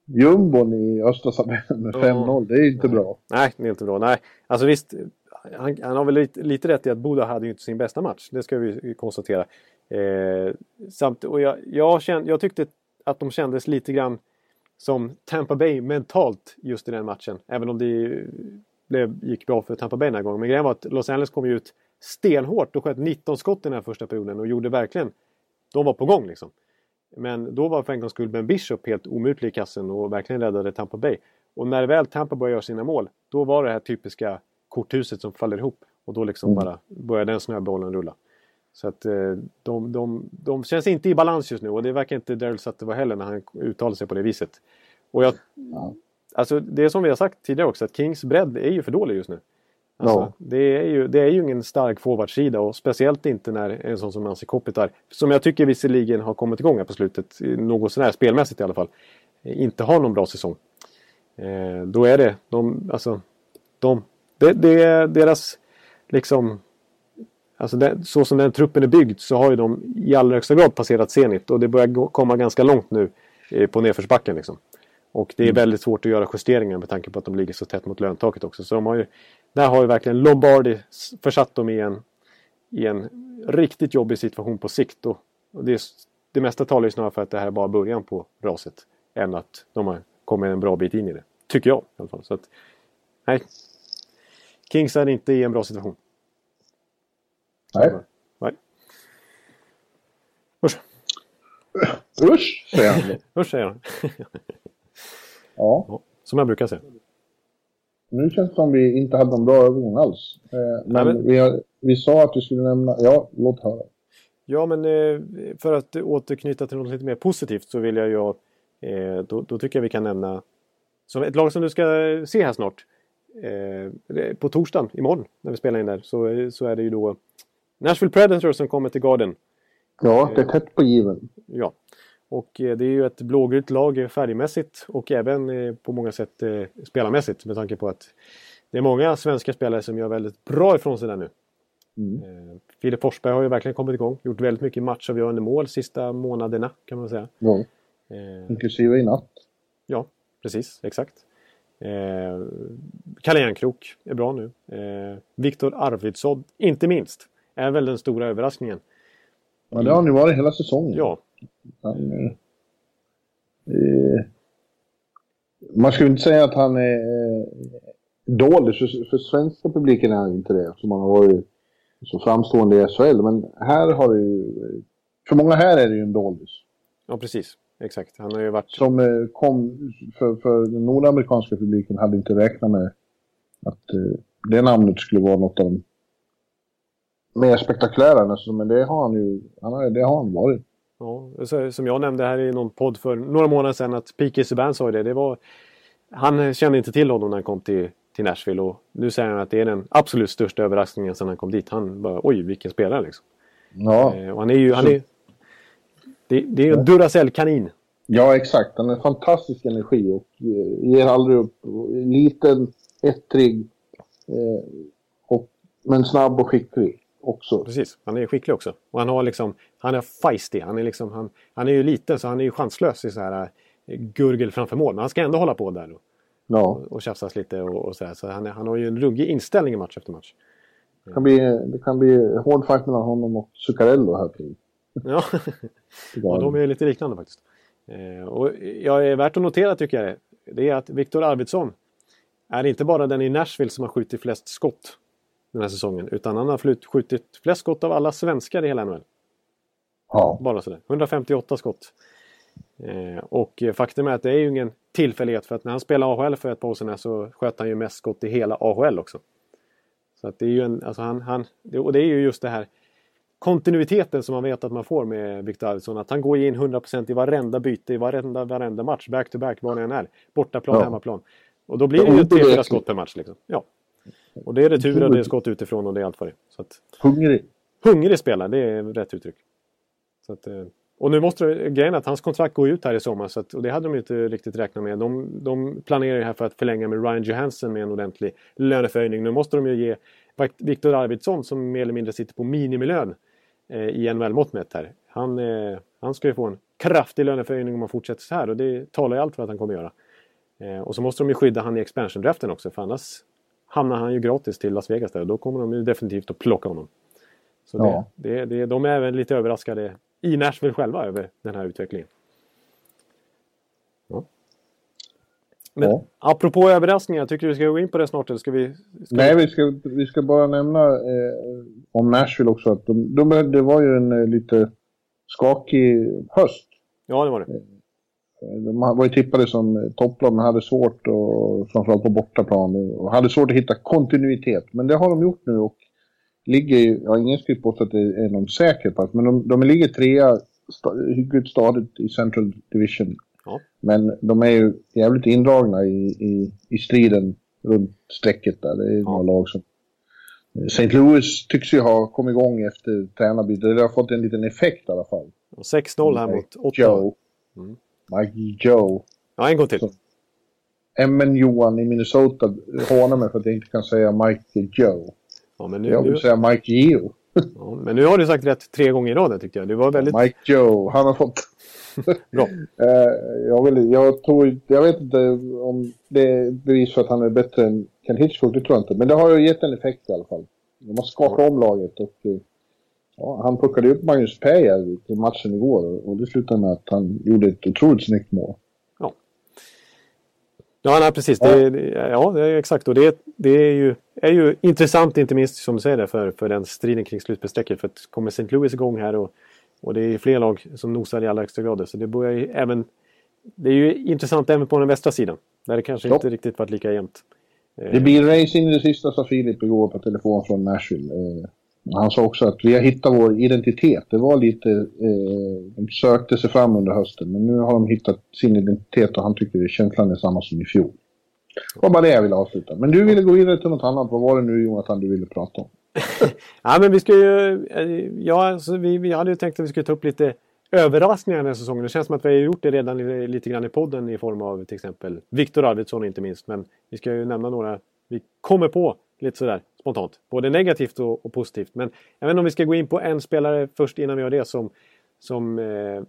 jumbon i östra tabellen med 5-0? Det är inte bra. Nej, det är inte bra. Nej, alltså visst. Han, han har väl lite, lite, rätt i att Boda hade ju inte sin bästa match. Det ska vi konstatera. Eh, samt, och jag, jag, kände, jag tyckte att de kändes lite grann som Tampa Bay mentalt just i den matchen. Även om det blev, gick bra för Tampa Bay den här gången. Men grejen var att Los Angeles kom ut stenhårt och sköt 19 skott i den här första perioden och gjorde verkligen... De var på gång liksom. Men då var för en gångs skull Ben Bishop helt omutlig i kassen och verkligen räddade Tampa Bay. Och när väl Tampa började göra sina mål, då var det här typiska korthuset som faller ihop. Och då liksom mm. bara började den snöbollen rulla. Så att eh, de, de, de känns inte i balans just nu och det verkar inte Daryl Sutter vara heller när han uttalar sig på det viset. Och jag, ja. Alltså det är som vi har sagt tidigare också att Kings bredd är ju för dålig just nu. Alltså, ja. det, är ju, det är ju ingen stark forwardsida och speciellt inte när en sån som Nancy Kopitar, som jag tycker visserligen har kommit igång här på slutet, något sånär spelmässigt i alla fall, inte har någon bra säsong. Eh, då är det, de, alltså, de, det, det är deras liksom Alltså det, så som den truppen är byggd så har ju de i allra högsta grad passerat Zenit och det börjar komma ganska långt nu eh, på nedförsbacken. Liksom. Och det är mm. väldigt svårt att göra justeringar med tanke på att de ligger så tätt mot löntaket också. Så de har ju, där har ju verkligen Lombardi försatt dem i en, i en riktigt jobbig situation på sikt. Och, och det, det mesta talar ju snarare för att det här är bara början på raset. Än att de har kommit en bra bit in i det. Tycker jag i alla fall. Så att, nej. Kings är inte i en bra situation. Nej. Nej. Usch. Usch, säger han. <laughs> Usch, säger han. <laughs> ja. Som jag brukar säga. Nu känns det som vi inte hade någon bra övergång alls. Eh, men, Nej, men... Vi, har, vi sa att du skulle nämna... Ja, låt höra. Ja, men eh, för att återknyta till något lite mer positivt så vill jag ju... Eh, då, då, tycker jag vi kan nämna... Som ett lag som du ska se här snart. Eh, på torsdagen, imorgon, när vi spelar in där, så, så är det ju då Nashville Predators som kommer till Garden. Ja, det är tätt på given. Ja. Och eh, det är ju ett blågult lag färgmässigt och även eh, på många sätt spelarmässigt med tanke på att det är många svenska spelare som gör väldigt bra ifrån sig där nu. Mm. Eh, Filip Forsberg har ju verkligen kommit igång. Gjort väldigt mycket matchavgörande mål sista månaderna kan man säga. Ja. Eh, Inklusive i natt. Ja, precis. Exakt. Eh, Kalle Järnkrok är bra nu. Eh, Viktor Arvidsson, inte minst, är väl den stora överraskningen. Ja, det har han ju varit hela säsongen. Ja. Han, eh, eh man skulle inte säga att han är eh, dålig, för, för svenska publiken är han inte det, som han har varit så framstående i SHL. Men här har det ju... För många här är det ju en doldis. Ja, precis. Exakt. Han har ju varit... Som eh, kom... För, för den nordamerikanska publiken hade inte räknat med att eh, det namnet skulle vara något av de mer spektakulära. Men det har han ju han har, det har han varit. Ja, som jag nämnde här i någon podd för några månader sedan att P.K. Subban sa det. det var, han kände inte till honom när han kom till, till Nashville och nu säger han att det är den absolut största överraskningen sedan han kom dit. Han bara oj vilken spelare liksom. Ja. Eh, och han är ju... Han är, det, det är en Duracell-kanin. Ja exakt, han har fantastisk energi och ger aldrig upp. Liten, ettrig eh, och, men snabb och skicklig också. Precis, han är skicklig också. Och han har liksom, han är feisty. Han är, liksom, han, han är ju liten så han är ju chanslös i så här eh, gurgel framför mål. Men han ska ändå hålla på där och, ja. och, och tjafsas lite och, och så här. Så han, han har ju en ruggig inställning i match efter match. Det kan bli, det kan bli hård fight mellan honom och Zuccarello här. Till. Ja. <laughs> ja, de är lite liknande faktiskt. Eh, och jag är värt att notera tycker jag det är att Viktor Arvidsson är inte bara den i Nashville som har skjutit flest skott den här säsongen. Utan han har skjutit flest skott av alla svenskar i hela NHL. Ja. Bara sådär. 158 skott. Eh, och faktum är att det är ju ingen tillfällighet för att när han spelade AHL för ett par år sedan så sköt han ju mest skott i hela AHL också. Så att det är ju en, alltså han, han, och det är ju just det här kontinuiteten som man vet att man får med Victor Arvidsson. Att han går in 100% i varenda byte, i varenda, varenda match, back to back, var det än är. Bortaplan, ja. hemmaplan. Och då blir det ju 3-4 skott per match. Liksom. Ja. Och det är retur och det är skott utifrån och det är allt vad det är. Att, hungrig. Hungrig spelare, det är rätt uttryck. Så att, eh, och nu måste grejen att hans kontrakt går ut här i sommar så att, och det hade de inte riktigt räknat med. De, de planerar ju här för att förlänga med Ryan Johansson med en ordentlig löneförhöjning. Nu måste de ju ge Viktor Arvidsson som mer eller mindre sitter på minimilön i NHL-mått mätt här. Han, eh, han ska ju få en kraftig löneförhöjning om han fortsätter så här och det talar ju allt för att han kommer göra. Eh, och så måste de ju skydda han i expansion-draften också för annars hamnar han ju gratis till Las Vegas där och då kommer de ju definitivt att plocka honom. Så ja. det, det, det, de är även lite överraskade i Nashville själva över den här utvecklingen. Ja. Men ja. apropå överraskningar, tycker du vi ska gå in på det snart eller ska vi? Ska Nej, vi ska, vi ska bara nämna eh, om Nashville också att de, de, det var ju en eh, lite skakig höst. Ja, det var det. De var ju tippade som topplag men hade svårt, och, framförallt på bortaplan, och hade svårt att hitta kontinuitet. Men det har de gjort nu och ligger, ja ingen skulle påstå att det är någon säker plats, men de, de ligger trea hyggligt stadigt i Central Division. Ja. Men de är ju jävligt indragna i, i, i striden runt strecket där. Det är ja. några lag som... St. Louis tycks ju ha kommit igång efter tränarbytet. Det har fått en liten effekt i alla fall. 6-0 här mot Ottawa. Mm. Mike Joe. Ja, en gång till. Emmen Johan i Minnesota hånar mig för att jag inte kan säga Mike Joe. Ja, men nu, jag vill nu... säga Mike Geo. Ja, men nu har du sagt rätt tre gånger i rad tyckte jag. Du var väldigt... Mike Joe, han har fått... <laughs> Bra. uh, jag, vill, jag, tror, jag vet inte om det är bevis för att han är bättre än Ken Hitchcock, det tror jag inte. Men det har ju gett en effekt i alla fall. De har skakat om laget och uh, Ja, han plockade upp Magnus Peja till matchen igår och det slutade med att han gjorde ett otroligt snyggt mål. Ja, ja nej, precis. Ja. Det, ja, det är exakt. Och det, det är, ju, är ju intressant, inte minst som du säger, det, för, för den striden kring slutspelsstrecket. För att kommer St. Louis igång här och, och det är fler lag som nosar i allra högsta grad. Så det börjar ju även... Det är ju intressant även på den västra sidan. Där det kanske ja. inte riktigt varit lika jämnt. Det blir race in i det sista, sa Filip igår på telefon från Nashville. Eh, han sa också att vi har hittat vår identitet. Det var lite, eh, de sökte sig fram under hösten men nu har de hittat sin identitet och han tycker att känslan är samma som i fjol. Det var bara det jag ville avsluta. Men du ville gå vidare till något annat. Vad var det nu Jonathan du ville prata om? <laughs> ja men vi ska ju, eh, ja alltså, vi, vi hade ju tänkt att vi skulle ta upp lite överraskningar den här säsongen. Det känns som att vi har gjort det redan lite grann i podden i form av till exempel Viktor Arvidsson inte minst. Men vi ska ju nämna några vi kommer på lite sådär spontant. Både negativt och, och, positivt. Men jag vet inte om vi ska gå in på en spelare först innan vi gör det som, som eh,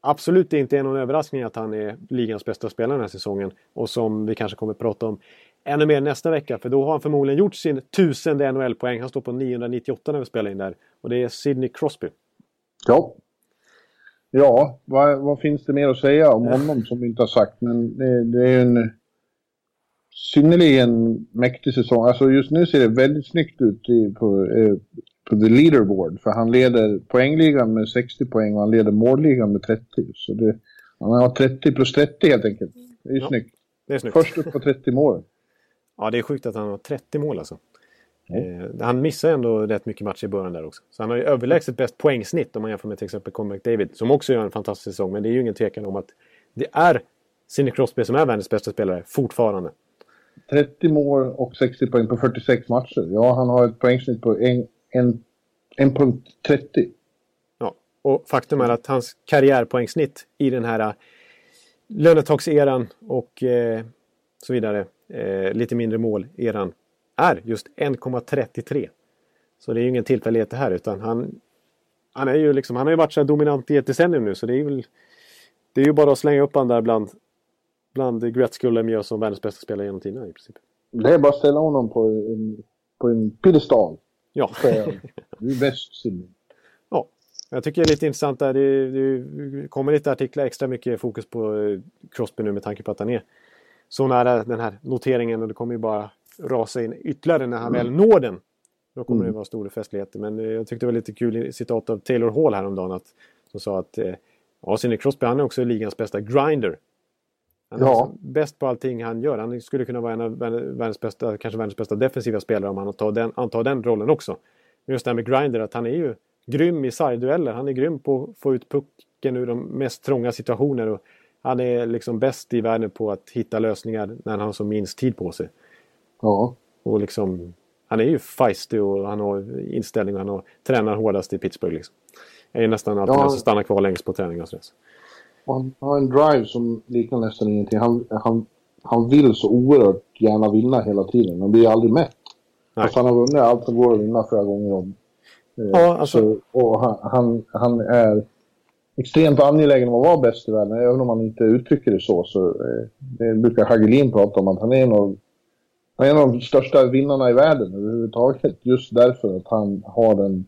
absolut inte är någon överraskning att han är ligans bästa spelare den här säsongen. Och som vi kanske kommer prata om ännu mer nästa vecka. För då har han förmodligen gjort sin tusende NHL-poäng. Han står på 998 när vi spelar in där. Och det är Sidney Crosby. Ja. Ja, vad, vad finns det mer att säga om honom som vi inte har sagt? Men det, det är en synnerligen mäktig säsong. Alltså just nu ser det väldigt snyggt ut i, på, eh, på the leaderboard. För han leder poängligan med 60 poäng och han leder målligan med 30. Så det, han har 30 plus 30 helt enkelt. Det är ju ja, snyggt. Det är snyggt. Först upp på 30 mål. Ja, det är sjukt att han har 30 mål alltså. Mm. Eh, han missar ändå rätt mycket matcher i början där också. Så han har ju överlägset bäst poängsnitt om man jämför med till exempel Conor McDavid. Som också gör en fantastisk säsong. Men det är ju ingen tvekan om att det är Sidney Crosby som är världens bästa spelare fortfarande. 30 mål och 60 poäng på 46 matcher. Ja, han har ett poängsnitt på 1.30. Ja, och faktum är att hans karriärpoängsnitt i den här äh, lönetagseran och eh, så vidare, eh, lite mindre mål-eran, är just 1,33. Så det är ju ingen tillfällighet det här utan han, han, är ju liksom, han har ju varit så dominant i ett decennium nu så det är ju det är ju bara att slänga upp han där bland bland Gretzky och Lemieux som världens bästa spelare genom tiderna i princip. Det är bara att ställa honom på en, på en piedestal. Ja. Du är bäst, Sidney. Ja, jag tycker det är lite intressant där. Det, det kommer lite artiklar, extra mycket fokus på eh, Crosby nu med tanke på att han är så nära den här noteringen och det kommer ju bara rasa in ytterligare när han mm. väl når den. Då kommer mm. det vara stora festligheter. Men eh, jag tyckte det var lite kul citat av Taylor Hall häromdagen att, som sa att eh, ja, Sidney Crosby han är också ligans bästa grinder. Han är ja. Liksom bäst på allting han gör. Han skulle kunna vara en av världens bästa, kanske världens bästa defensiva spelare om han tar den, antar den rollen också. Men just det här med Grinder, att han är ju grym i sargdueller. Han är grym på att få ut pucken ur de mest trånga situationer. Och han är liksom bäst i världen på att hitta lösningar när han har som minst tid på sig. Ja. Och liksom, han är ju feisty och han har inställning och han har, tränar hårdast i Pittsburgh. Liksom. Jag är nästan alltid ja. den som stannar kvar längst på träning och sådär. Han har en drive som liknar nästan ingenting. Han, han, han vill så oerhört gärna vinna hela tiden. Han blir aldrig mätt. Alltså han har vunnit allt som går att vinna flera gånger om. Eh, ja, alltså... Så, och han, han, han, är extremt angelägen om att vara bäst i världen. Även om man inte uttrycker det så. så eh, det brukar Hagelin prata om. Att han är en av, han är en av de största vinnarna i världen överhuvudtaget. Just därför att han har den,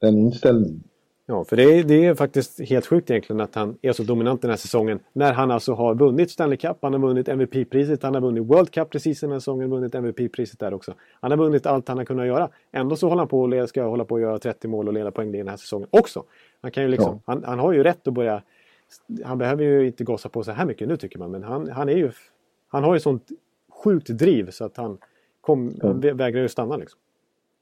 den inställningen. Ja, för det är, det är faktiskt helt sjukt egentligen att han är så dominant den här säsongen. När han alltså har vunnit Stanley Cup, han har vunnit MVP-priset, han har vunnit World Cup precis den här säsongen, vunnit MVP-priset där också. Han har vunnit allt han har kunnat göra. Ändå så håller han på och ska hålla på att göra 30 mål och leda poäng den här säsongen också. Han, kan ju liksom, ja. han, han, har ju rätt att börja... Han behöver ju inte gossa på så här mycket nu tycker man, men han, han är ju... Han har ju sånt sjukt driv så att han, kom, han vägrar ju stanna liksom.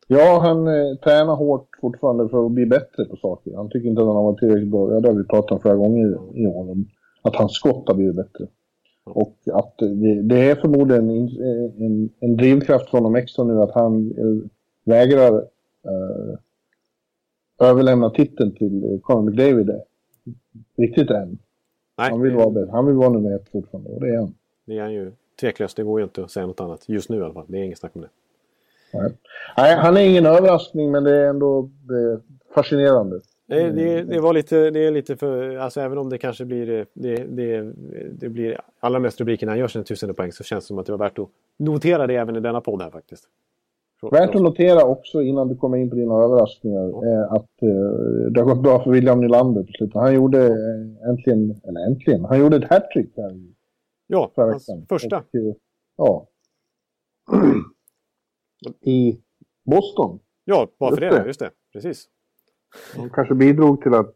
Ja, han eh, tränar hårt fortfarande för att bli bättre på saker. Han tycker inte att han har varit tillräckligt bra. Ja, det har vi pratat om flera gånger i år. Att hans skott har blivit bättre. Och att det, det är förmodligen en, en, en drivkraft från honom extra nu att han eh, vägrar eh, överlämna titeln till Conor McDavid riktigt än. Nej. Han, vill vara, han vill vara nummer ett fortfarande och det är han. Det är han ju tveklöst. Det går ju inte att säga något annat just nu i alla fall. Det är inget snack om det. Nej. han är ingen överraskning men det är ändå det är fascinerande. Det, det, det, var lite, det är lite för, alltså även om det kanske blir, det, det, det blir allra mest rubriker när han gör sina tusende poäng så känns det som att det var värt att notera det även i denna podd här faktiskt. Värt att notera också innan du kommer in på dina överraskningar ja. att eh, det har gått bra för William Nylander på slutet. Han gjorde eh, äntligen, eller äntligen, han gjorde ett hattrick här Ja, hans första. Och, eh, ja. <clears throat> i Boston. Ja, varför det? det? Just det, precis. De kanske bidrog till att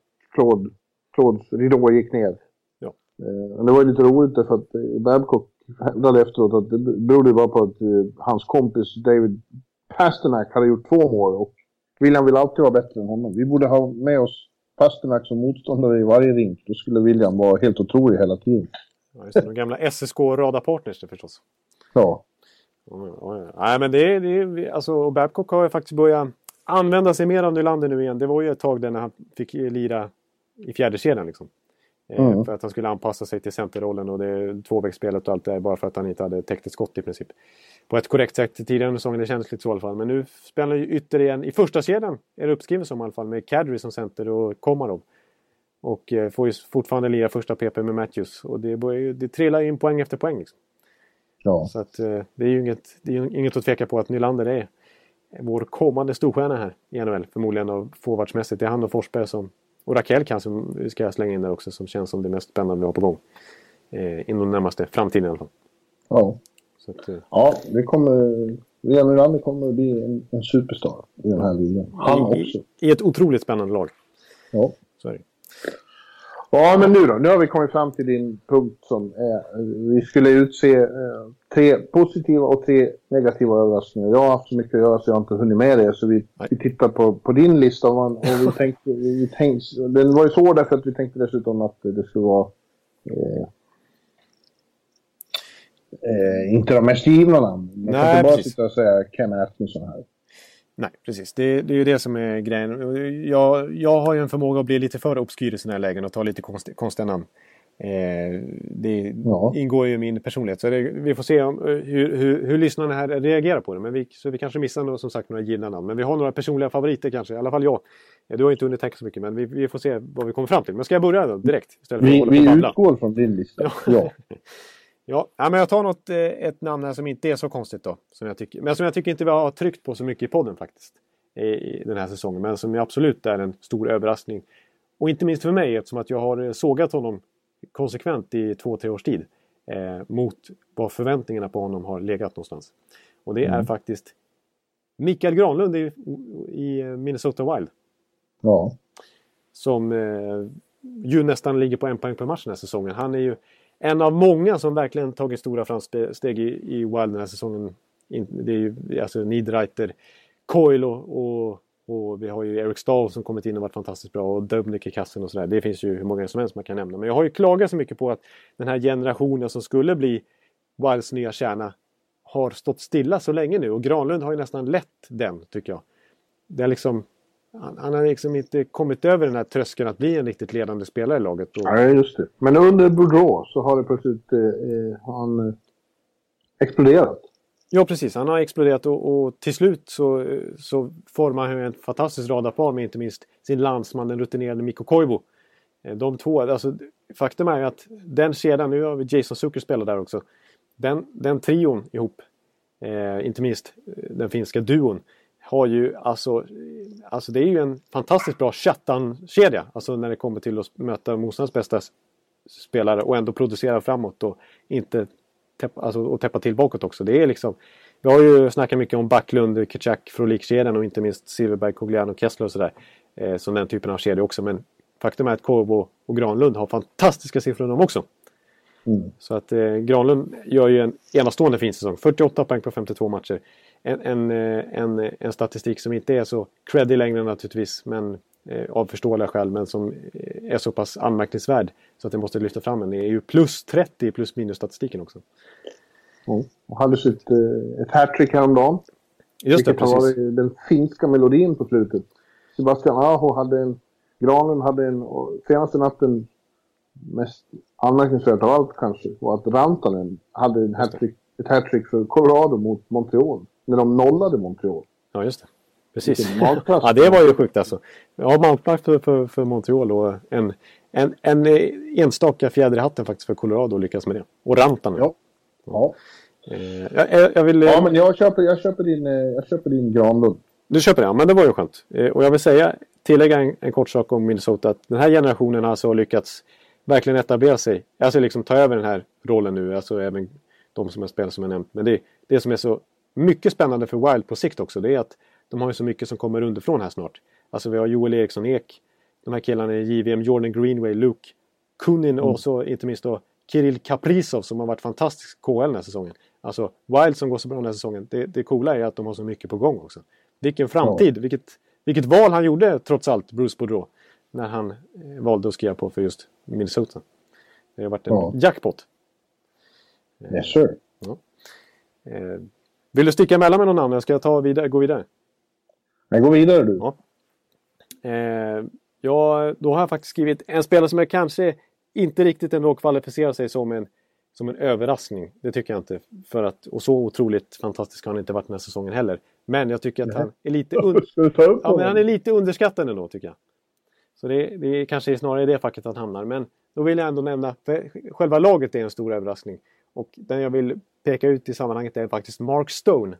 tråd, ridå gick ner. Ja. Eh, det var ju lite roligt därför att eh, Babcock hävdade efteråt att det berodde bara på att eh, hans kompis David Pasternak hade gjort två mål och William vill alltid vara bättre än honom. Vi borde ha med oss Pasternak som motståndare i varje rink. Då skulle William vara helt otrolig hela tiden. Ja, just det, de gamla SSK-radarpartners förstås. Ja. Nej, men det, det alltså, Babcock har ju faktiskt börjat använda sig mer av Nylander nu igen. Det var ju ett tag där när han fick lira i fjärde kedjan liksom. Eh, mm. För att han skulle anpassa sig till centerrollen och det tvåvägsspelet och allt det där bara för att han inte hade täckt ett skott i princip. På ett korrekt sätt tidigare under säsongen, det kändes lite så i alla fall. Men nu spelar ju ytterligare i första kedjan är det uppskrivet som i alla fall med Kadri som center och Komarov. Och eh, får ju fortfarande lira första PP med Matthews. Och det, börjar, det trillar in poäng efter poäng. Liksom. Ja. Så att, eh, det är ju inget, det är inget att tveka på att Nylander är vår kommande storstjärna här i NHL. Förmodligen av forwardsmässigt. Det är han och Forsberg som... Och Rakell kanske vi ska slänga in där också som känns som det mest spännande vi har på gång. Eh, inom den närmaste framtiden i alla fall. Ja. Så att, eh, ja, det kommer... William Nylander kommer att bli en, en superstar i den här ligan. Han I, också. I ett otroligt spännande lag. Ja. Så är det. Ja, men nu då? Nu har vi kommit fram till din punkt som är... Vi skulle utse eh, tre positiva och tre negativa överraskningar. Jag har haft så mycket att göra så jag har inte hunnit med det. Så vi, vi tittar på, på din lista. Och, och vi <laughs> tänkte, vi tänkte, den var ju så därför att vi tänkte dessutom att det skulle vara... Eh, eh, inte de mest givna namnen. Man kan inte bara sitta och säga Ken Atkinson här. Nej, precis. Det, det, är ju det som är grejen. Jag, jag har ju en förmåga att bli lite för obskyr i sådana här lägen och ta lite konst, konstiga namn. Eh, det ja. ingår ju i min personlighet. Så det, vi får se om, hur, hur, hur lyssnarna här reagerar på det. Men vi, så vi kanske missar några, som sagt några givna namn. Men vi har några personliga favoriter kanske. I alla fall jag. Du har inte hunnit tänka så mycket men vi, vi, får se vad vi kommer fram till. Men ska jag börja då direkt? vi vi utgår från din lista. ja. Ja, <laughs> men jag tar något, eh, ett namn här som inte är så konstigt då. Som jag tycker, men som jag tycker inte vi har tryckt på så mycket i podden faktiskt. I den här säsongen. Men som absolut är en stor överraskning. Och inte minst för mig eftersom att jag har eh, sågat honom konsekvent i två, tre års tid. Eh, mot vad förväntningarna på honom har legat någonstans. Och det mm. är faktiskt Mikael Granlund i, i Minnesota Wild. Ja. Som eh, ju nästan ligger på en poäng per match den här säsongen. Han är ju en av många som verkligen tagit stora framsteg i, i Wild den här säsongen. Det är ju alltså Niederreiter, Coil och, och, och, vi har ju Eric Stahl som kommit in och varit fantastiskt bra och Dubnik i kassen och sådär. Det finns ju hur många som helst man kan nämna. Men jag har ju klagat så mycket på att den här generationen som skulle bli Wilds nya kärna har stått stilla så länge nu och Granlund har ju nästan lett den tycker jag. Det är liksom han, han har liksom inte kommit över den här tröskeln att bli en riktigt ledande spelare i laget. Och... Ja, just det. Men under Boudreau så har det plötsligt eh, eh han eh, exploderat. Ja, precis. Han har exploderat och, och till slut så, så formar han en fantastisk radarpar med inte minst sin landsman, den rutinerade Mikko Koivu. Eh, de två, alltså faktum är att den kedjan, nu har vi Jason Zucker spelar där också. Den, den trion ihop, eh, inte minst den finska duon, har ju alltså, alltså det är ju en fantastiskt bra shutdown-kedja. Alltså när det kommer till att möta motståndarens bästa spelare och ändå producera framåt och inte täppa, alltså, och täppa till bakåt också. Det är liksom, vi har ju snackat mycket om Backlund, Kitchak, Frolik-kedjan och inte minst Silverberg, Cogliano, Kessler och sådär. Eh, som den typen av kedja också. Men faktum är att Korbo och Granlund har fantastiska siffror de också. Mm. Så att eh, Granlund gör ju en enastående fin säsong. 48 poäng på 52 matcher en, en, eh, en, en statistik som inte är så creddig längre naturligtvis. Men eh, av förståeliga skäl. Men som eh, är så pass anmärkningsvärd. Så att det måste lyfta fram en. Det är ju plus 30 i plus minus statistiken också. Mm. Och hade sitt, ett hattrick häromdagen. Just det, precis. var den finska melodin på slutet. Sebastian Aho hade en... Granen hade en... Senaste natten mest anmärkningsvärt av allt kanske var att Rantanen hade en hattrick, ett hattrick för Colorado mot Montreal när de nollade Montreal. Ja, just det. Precis. ja, det var ju sjukt alltså. Ja, magplats för, för, för Montreal och en, en, en enstaka fjäder i hatten faktiskt för Colorado att lyckas med det. Och Rantanen. Ja. ja. Eh, jag, jag, vill... Ja, men jag köper, jag köper din, eh, jag köper din Granlund. Du köper den? Ja, men det var ju skönt. Eh, och jag vill säga, tillägga en, en kort sak om Minnesota. Att den här generationen har alltså lyckats verkligen etablera sig. Alltså liksom ta över den här rollen nu. Alltså även de som jag spelar som jag nämnt. Men det, det som är så mycket spännande för Wild på sikt också det är att de har ju så mycket som kommer underifrån här snart. Alltså vi har Joel Eriksson Ek, de här killarna i JVM, Jordan Greenway, Luke Kunin mm. och så inte minst då Kirill Kaprizov som har varit fantastisk KL den här säsongen. Alltså Wild som går så bra den här säsongen. Det, det coola är att de har så mycket på gång också. Vilken framtid! Ja. Vilket, vilket val han gjorde trots allt, Bruce Boudreau. När han eh, valde att skriva på för just Minnesota. Det har varit en ja. jackpot. Yes sir. Ja. Vill du sticka emellan med någon annan? Ska jag ta vidare, gå vidare? Nej, gå vidare du. Ja. Eh, ja, då har jag faktiskt skrivit en spelare som jag kanske inte riktigt ändå kvalificerar sig som en, som en överraskning. Det tycker jag inte. För att, och så otroligt fantastisk har han inte varit den här säsongen heller. Men jag tycker att han är lite, un... <laughs> ja, men han är lite underskattad ändå tycker jag. Så det, det är kanske snarare i det facket han hamnar. Men då vill jag ändå nämna, för själva laget är en stor överraskning. Och den jag vill peka ut i sammanhanget är faktiskt Mark Stone.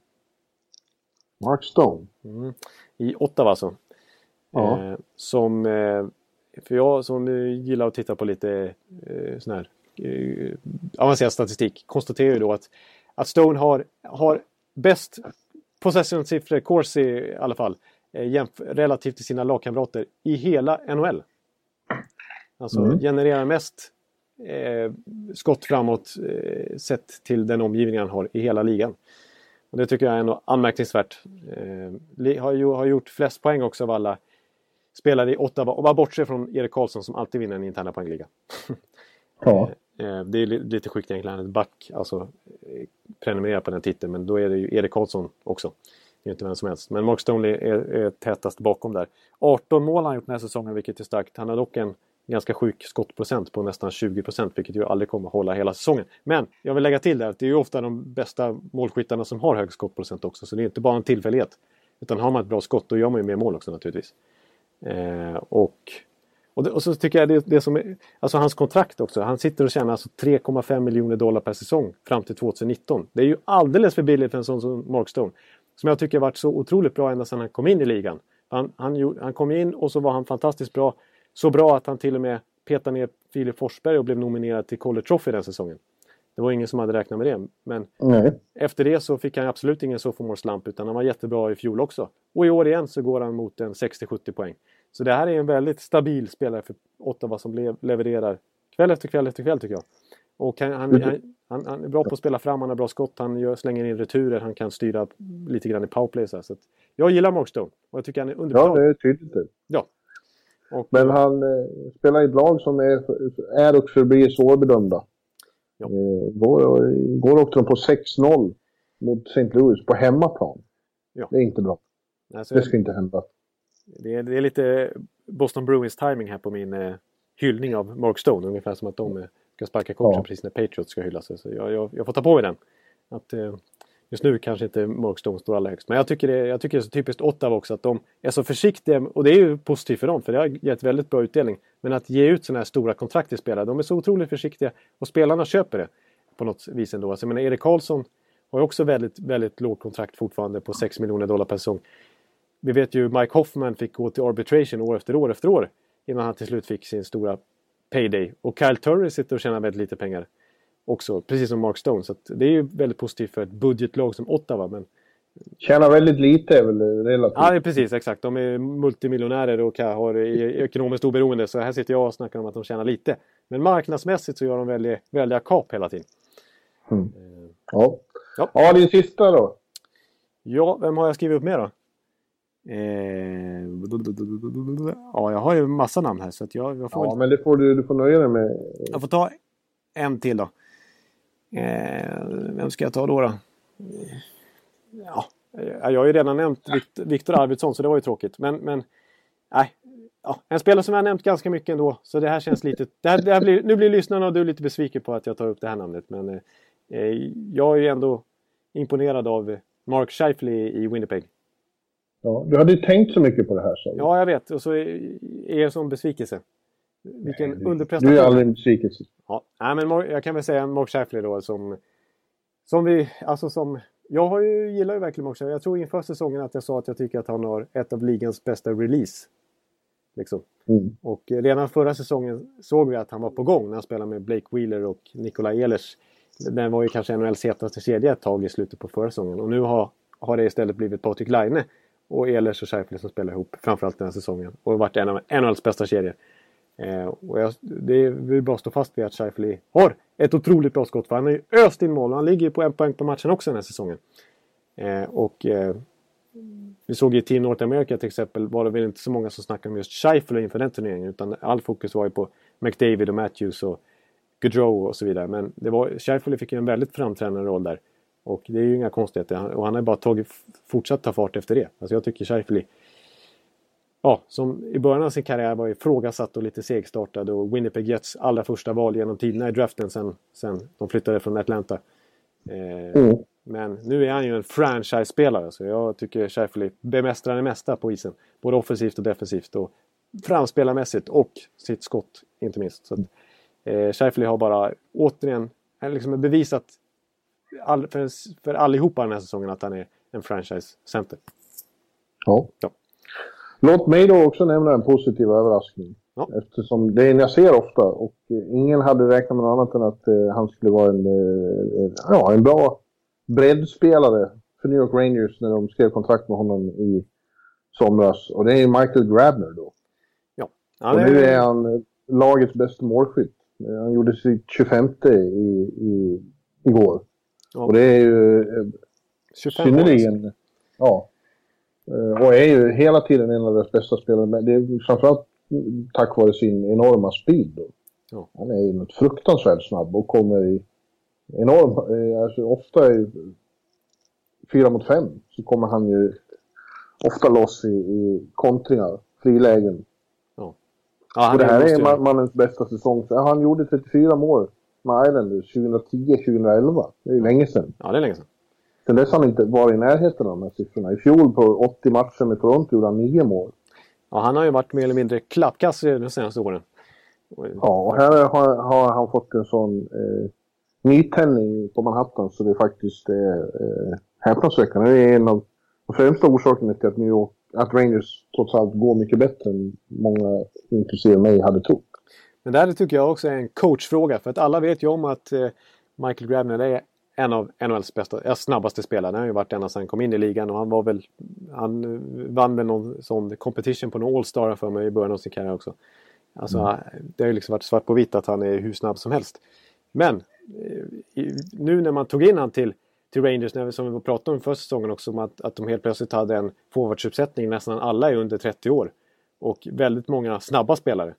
Mark Stone? Mm. I Ottawa alltså. Ja. Eh, som, eh, för jag som gillar att titta på lite eh, sån här eh, avancerad statistik konstaterar ju då att, att Stone har, har bäst possession-siffror, Corsi i alla fall, eh, relativt till sina lagkamrater i hela NHL. Alltså mm. genererar mest eh, skott framåt eh, sett till den omgivning han har i hela ligan. Och det tycker jag är ändå anmärkningsvärt. Eh, har, har gjort flest poäng också av alla spelare i Ottawa. Och bara bortse från Erik Karlsson som alltid vinner en interna poängliga. <laughs> ja. Eh, det är lite sjukt egentligen att back alltså, eh, prenumererar på den titeln. Men då är det ju Erik Karlsson också. Det är inte vem som helst. Men Mark Stonley är, är tätast bakom där. 18 mål har han gjort den här säsongen vilket är starkt. Han har dock en ganska sjuk skottprocent på nästan 20 procent vilket ju aldrig kommer att hålla hela säsongen. Men jag vill lägga till där att det är ju ofta de bästa målskyttarna som har hög skottprocent också så det är inte bara en tillfällighet. Utan har man ett bra skott då gör man ju mer mål också naturligtvis. Eh, och, och, det, och, så tycker jag det, det som är, alltså hans kontrakt också. Han sitter och tjänar alltså 3,5 miljoner dollar per säsong fram till 2019. Det är ju alldeles för billigt för en sån som Mark Stone. Som jag tycker har varit så otroligt bra ända sedan han kom in i ligan. Han, han, han kom in och så var han fantastiskt bra. Så bra att han till och med petade ner Filip Forsberg och blev nominerad till College Trophy den säsongen. Det var ingen som hade räknat med det. Men Nej. efter det så fick han absolut ingen sophomore slump utan han var jättebra i fjol också. Och i år igen så går han mot en 60-70 poäng. Så det här är en väldigt stabil spelare för Ottawa som levererar kväll efter kväll efter kväll tycker jag. Och han, han, han, han är bra på att spela fram, han har bra skott, han gör, slänger in returer, han kan styra lite grann i powerplay. Så, att jag gillar Mark Stone och jag tycker han är underbetald. Ja, det är tydligt. Ja, och, Men han eh, spelar i ett lag som är, är och förblir svårbedömda. Ja. Eh, går, går åkte de på 6-0 mot St. Louis på hemmaplan. Ja. Det är inte bra. Alltså, det ska inte hända. Det är, det är lite Boston Bruins timing här på min eh, hyllning av Mark Stone. Ungefär som att de eh, ska sparka coachen ja. precis när Patriots ska hyllas. Så jag, jag, jag, får ta på mig den. Att, eh, Just nu kanske inte Markstone står allra högst. Men jag tycker, det, jag tycker det är så typiskt Ottawa också att de är så försiktiga. Och det är ju positivt för dem för det har gett väldigt bra utdelning. Men att ge ut sådana här stora kontrakt till spelare. De är så otroligt försiktiga. Och spelarna köper det på något vis ändå. Alltså, jag menar, Erik Karlsson har ju också väldigt, väldigt lågt kontrakt fortfarande på 6 miljoner dollar per säsong. Vi vet ju Mike Hoffman fick gå till arbitration år efter år efter år. Innan han till slut fick sin stora payday. Och Kyle Turry sitter och tjänar väldigt lite pengar också, precis som Mark Stone. Så det är ju väldigt positivt för ett budgetlag som Ottawa. Men... Tjänar väldigt lite är väl relativt? Ja, precis. Exakt. De är multimiljonärer och har ekonomiskt oberoende. Så här sitter jag och snackar om att de tjänar lite. Men marknadsmässigt så gör de väldigt, väldiga kap hela tiden. Mm. Eh, ja. ja. Ja, din sista då? Ja, vem har jag skrivit upp med då? Eh, ja, jag har ju massa namn här så att jag, jag får... Ja, men det får du, du får nöja dig med. Jag får ta en till då. Eh, vem ska jag ta då? då? Ja, jag har ju redan nämnt Viktor Arvidsson så det var ju tråkigt. Men, men nej. Ja, en spelare som jag nämnt ganska mycket ändå. Så det här känns lite... Det här, det här blir, nu blir lyssnarna och du lite besviken på att jag tar upp det här namnet. Men eh, jag är ju ändå imponerad av Mark Scheifele i Winnipeg. Ja, du hade ju tänkt så mycket på det här. Så. Ja, jag vet. Och så är det sån besvikelse. Vilken Nej, underprestation. Du är aldrig besvikelse. Ja, Nej, men jag kan väl säga Mark Scheifele då som... Som vi... Alltså som... Jag har ju, gillar ju verkligen Mark Scheifele. Jag tror inför säsongen att jag sa att jag tycker att han har ett av ligans bästa release. Liksom. Mm. Och redan förra säsongen såg vi att han var på gång när han spelade med Blake Wheeler och Nikolaj Ehlers. Den var ju kanske NHLs hetaste kedja ett tag i slutet på förra säsongen. Och nu har, har det istället blivit Patrik Laine och Ehlers och Scheifele som spelar ihop. Framförallt den här säsongen. Och varit en av NHLs bästa kedjor. Eh, och jag, det vill bara stå fast vid att Scheifele har ett otroligt bra skott. För han har ju öst in mål och han ligger ju på en poäng på matchen också den här säsongen. Eh, och eh, vi såg i Team North America till exempel var det väl inte så många som snackade om just Scheifele inför den turneringen. Utan all fokus var ju på McDavid och Matthews och Gaudreau och så vidare. Men det var, Scheifele fick ju en väldigt framträdande roll där. Och det är ju inga konstigheter. Och han har ju bara tagit, fortsatt ta fart efter det. Alltså jag tycker Scheifele ja, som i början av sin karriär var ifrågasatt och lite segstartad och Winnipeg Jets allra första val genom tiderna i draften sen, sen de flyttade från Atlanta. Eh, mm. Men nu är han ju en franchise-spelare så jag tycker Scheifele bemästrar det mesta på isen. Både offensivt och defensivt och framspelarmässigt och sitt skott inte minst. Så att, eh, Scheifele har bara återigen liksom bevisat all, för, för allihopa den här säsongen att han är en franchise-center. Ja. ja. Låt mig då också nämna en positiv överraskning. Ja. Eftersom det är en jag ser ofta och ingen hade räknat med något annat än att eh, han skulle vara en, eh, ja, en bra breddspelare för New York Rangers när de skrev kontrakt med honom i somras. Och det är Michael Grabner då. Ja. ja och nu är han lagets bästa målskytt. Han gjorde sitt 25 i, i, igår. Ja. Och det är ju eh, synnerligen... Ja. Eh, och är ju hela tiden en av deras bästa spelare. Men det är framförallt tack vare sin enorma speed. Ja. Han är ju något fruktansvärt snabb och kommer i enorm... Eh, alltså ofta i fyra mot fem så kommer han ju ofta loss i, i kontringar, frilägen. Ja. Ja, och det här är ju... mannens bästa säsong. Han gjorde 34 mål med Islanders 2010-2011. Det är ju länge sedan. Ja, det är länge sedan. Sen dess har han inte varit i närheten av de här siffrorna. I fjol på 80 matcher med Toronto gjorde han 9 mål. Ja, han har ju varit mer eller mindre klappkass de senaste åren. Ja, och här har, har han fått en sån eh, nytändning på Manhattan så det är faktiskt eh, eh häpnadsväckande. Det är en av de främsta orsakerna till att New York, att Rangers trots allt går mycket bättre än många, inklusive mig, hade trott. Men det här tycker jag också är en coachfråga för att alla vet ju om att eh, Michael Grabner är en av NHLs bästa, snabbaste spelare. Han har ju varit ända sedan han kom in i ligan och han var väl... Han eh, vann väl någon sån competition på någon All-Star för mig i början av sin karriär också. Alltså mm. det har ju liksom varit svart på vitt att han är hur snabb som helst. Men eh, nu när man tog in han till, till Rangers, när vi, som vi pratade om förra säsongen också, om att, att de helt plötsligt hade en forwardsuppsättning. Nästan alla är under 30 år. Och väldigt många snabba spelare.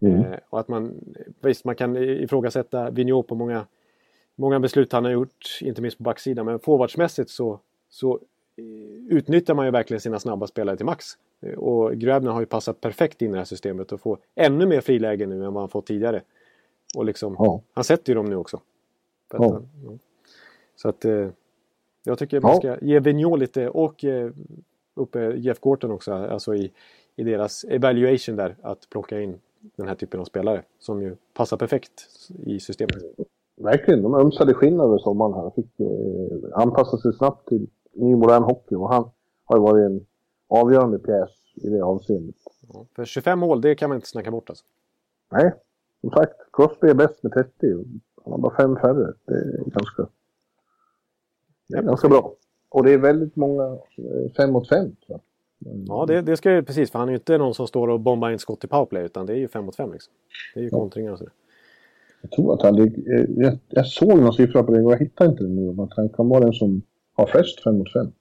Mm. Eh, och att man, visst man kan ifrågasätta Vigneault på många många beslut han har gjort, inte minst på backsidan. Men forwardsmässigt så, så eh, utnyttjar man ju verkligen sina snabba spelare till max. Eh, och Grabner har ju passat perfekt in i det här systemet och får ännu mer frilägen nu än vad han fått tidigare. Och liksom, ja. han sätter ju dem nu också. Ja. Han, ja. Så att eh, jag tycker man ska ge Vigneault lite och eh, uppe Jeff Gorton också, alltså i, i deras evaluation där, att plocka in den här typen av spelare som ju passar perfekt i systemet verkligen, de ömsade skinn över sommaren här. Fick eh, anpassa sig snabbt till ny modern hockey och han har varit en avgörande pjäs i det avseendet. Ja, för 25 mål, det kan man inte snacka bort alltså. Nej, som sagt, Crosby är bäst med 30. Han har bara fem färre. Det är ganska, det är ganska bra. Och det är väldigt många fem mot fem. Ja, det, det ska ju precis, för han är ju inte någon som står och bombar in skott i powerplay, utan det är ju fem mot fem liksom. Det är ju kontringar och sådär. Jag tror att han ligger... Eh, jag, jag såg någon siffra på det och jag hittar inte den nu. Men han kan vara den som har flest 5 mot 5.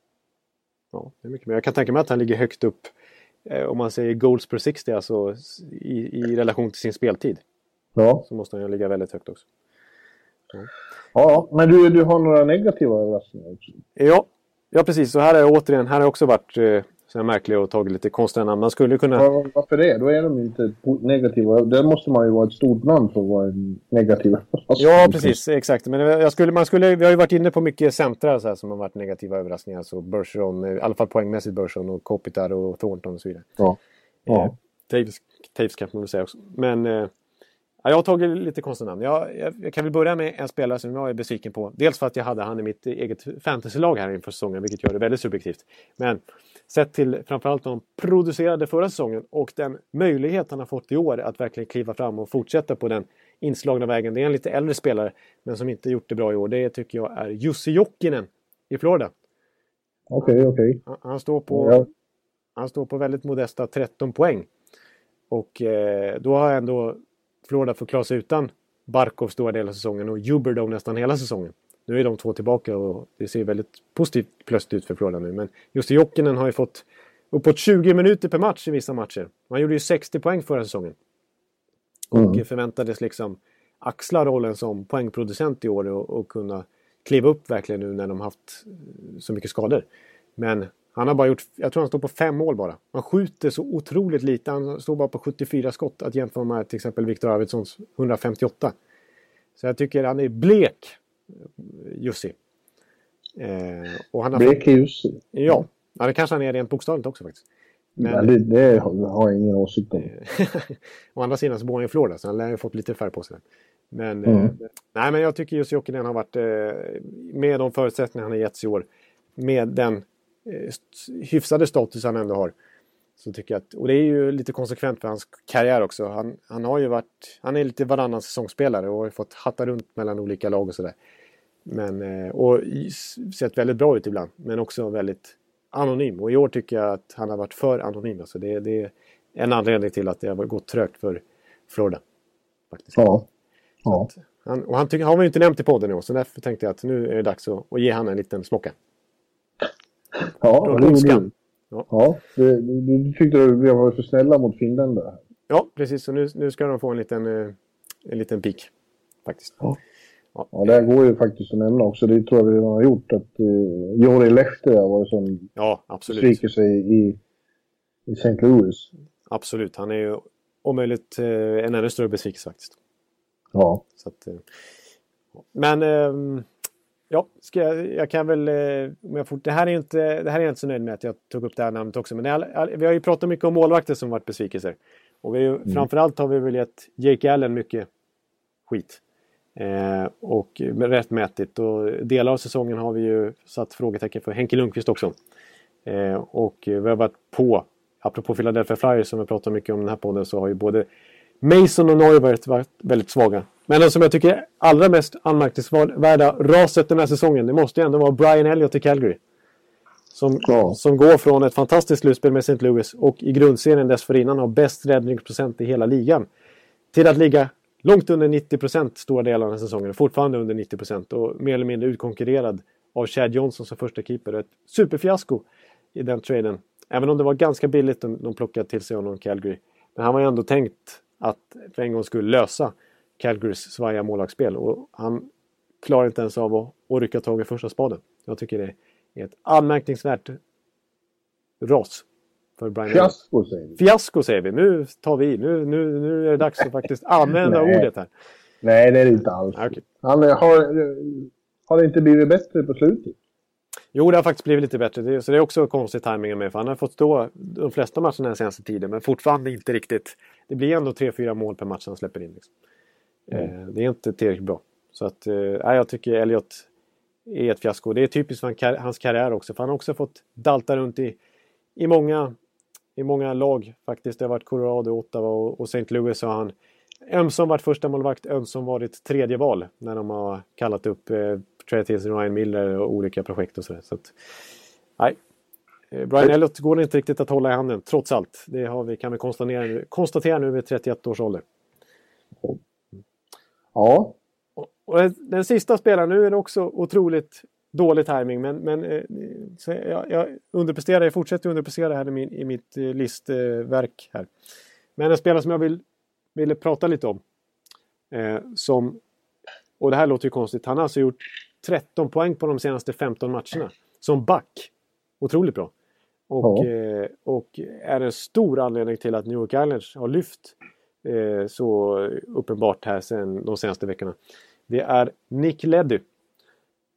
Ja, det är mycket. Men jag kan tänka mig att han ligger högt upp eh, om man säger goals per 60, alltså i, i relation till sin speltid. Ja. Så måste han ju ligga väldigt högt också. Ja, ja men du, du har några negativa överraskningar också? Ja, ja precis. Så här har jag återigen, här har också varit eh, så märkliga och tagit lite konstiga namn. Man skulle kunna... Ja, varför det? Då är de inte negativa. Där måste man ju vara ett stort namn för att vara negativ. <laughs> Ja, precis. Exakt. Men jag skulle, man skulle, vi har ju varit inne på mycket centra så här, som har varit negativa överraskningar. Så Bergeron, i alla fall poängmässigt Bergeron och Kopitar och Thornton och så vidare. Ja. ja. Eh, Taves, Taves kan man väl säga också. Men eh, jag har tagit lite konstiga namn. Jag, jag, jag, kan väl börja med en spelare som jag är besviken på. Dels för att jag hade han i mitt eget fantasylag här inför säsongen, vilket gör det väldigt subjektivt. Men sett till framförallt de producerade förra säsongen och den möjlighet han har fått i år att verkligen kliva fram och fortsätta på den inslagna vägen. Det är en lite äldre spelare, men som inte gjort det bra i år. Det tycker jag är Jussi Jokinen i Florida. Okej, okay, okej. Okay. Han, står på, han står på väldigt modesta 13 poäng. Och eh, då har jag ändå Florida får klara sig utan Barkov stora delar av säsongen och Huberdo nästan hela säsongen. Nu är de två tillbaka och det ser väldigt positivt plötsligt ut för Florida nu. Men just Jokinen har ju fått uppåt 20 minuter per match i vissa matcher. Man gjorde ju 60 poäng förra säsongen. Och mm. förväntades liksom axla rollen som poängproducent i år och, och kunna kliva upp verkligen nu när de haft så mycket skador. Men Han har bara gjort, jag tror han står på fem mål bara. Han skjuter så otroligt lite. Han står bara på 74 skott att jämföra med till exempel Viktor Arvidssons 158. Så jag tycker han är blek, Jussi. Eh, och han har blek Jussi? Ja. ja, det kanske han är rent bokstavligt också faktiskt. Men, Men det, det, har jag ingen åsikt om. <laughs> Å andra sidan så bor han i Florida så han lär ju fått lite färg på sig. Men, mm. eh, nej, men jag tycker Jussi Jokinen har varit, eh, med de förutsättningar han har getts i år, med den eh, hyfsade status han ändå har. Så tycker jag att, och det är ju lite konsekvent för hans karriär också. Han, han har ju varit, han är lite varannan säsongsspelare och har fått hatta runt mellan olika lag och sådär. Men, eh, och sett väldigt bra ut ibland, men också väldigt anonym. Och i år tycker jag att han har varit för anonym. Alltså det, det är en anledning till att det har gått trögt för Florida. Faktiskt. Ja. ja. Han, och han tycker, har man ju inte nämnt i podden i år, så därför tänkte jag att nu är det dags att, att ge han en liten smocka. Ja, det gjorde Ja, ja du, du tyckte att vi var för snälla mot finländare. Ja, precis. Så nu, nu ska de få en liten, eh, en liten pik. Faktiskt. Ja. Ja. ja, det går ju faktiskt att nämna också. Det tror jag vi har gjort. Att uh, Jori Lehte var det som ja, absolut. sviker sig i, i St. Louis. Absolut. Han är ju om möjligt uh, en ännu större besvikelse faktiskt. Ja. Så att, men uh, ja, ska jag, jag, kan väl... om jag får, det, här är inte, det här är jag inte så nöjd med att jag tog upp det här namnet också. Men är, vi har ju pratat mycket om målvakter som varit besvikelser. Och vi, mm. framförallt har vi väl gett Jake Allen mycket skit. Eh, och rättmätigt. Och delar av säsongen har vi ju satt frågetecken för Henke Lundqvist också. Eh, och vi har varit på, apropå Philadelphia Flyers som vi pratar mycket om i den här podden, så har ju både Mason och Neuvert varit väldigt svaga. Men den som jag tycker är allra mest anmärkningsvärda raset den här säsongen, det måste ju ändå vara Brian Elliott i Calgary. Som, ja. som går från ett fantastiskt slutspel med St. Louis och i grundserien dessförinnan har bäst räddningsprocent i hela ligan. Till att ligga långt under 90 procent stora delar av säsongen. Fortfarande under 90 procent och mer eller mindre utkonkurrerad av Chad Johnson som första keeper. Ett superfiasko i den traden. Även om det var ganska billigt de, de plockade till sig honom Calgary. Men han var ju ändå tänkt att för en gång skulle lösa Calgarys svaja målvaktsspel och han klarar inte ens av att, att rycka tag i första spaden. Jag tycker det är ett anmärkningsvärt ras för Brian Fiasko säger vi. Fiasko säger vi. Nu tar vi. Nu, nu, nu är det dags att faktiskt <laughs> använda ordet här. Nej, det är det inte alls. Okay. Han har, har det inte blivit bättre på slutet? Jo, det har faktiskt blivit lite bättre. Så det är också konstig timing med. För han har fått stå de flesta matcherna den senaste tiden. Men fortfarande inte riktigt. Det blir ändå 3-4 mål per match han släpper in. Liksom. Mm. Eh, det är inte tillräckligt bra. Så att, eh, jag tycker Elliot är ett fiasko. Det är typiskt för hans karriär också. För han har också fått dalta runt i, i många i många lag faktiskt. Det har varit Colorado, Ottawa och, och St. Louis har han ömsom varit första målvakt, ömsom varit tredje val när de har kallat upp eh, Trey Tilson, Ryan Miller och olika projekt och sådär. Så att, nej. Eh, Brian Elliott går inte riktigt att hålla i handen, trots allt. Det har vi, kan vi konstatera, konstatera nu vid 31 års ålder. Ja. Och, och den sista spelaren, nu är det också otroligt dålig timing men, men eh, så jag, jag underpresterar, jag fortsätter underprestera här i, min, i mitt eh, listverk här. Men en spelare som jag vill, ville prata lite om. Eh, som, och det här låter ju konstigt, han har alltså gjort 13 poäng på de senaste 15 matcherna. Som back. Otroligt bra. Och, ja. eh, och är en stor anledning till att New York Islanders har lyft eh, så uppenbart här sen de senaste veckorna. Det är Nick Leddy.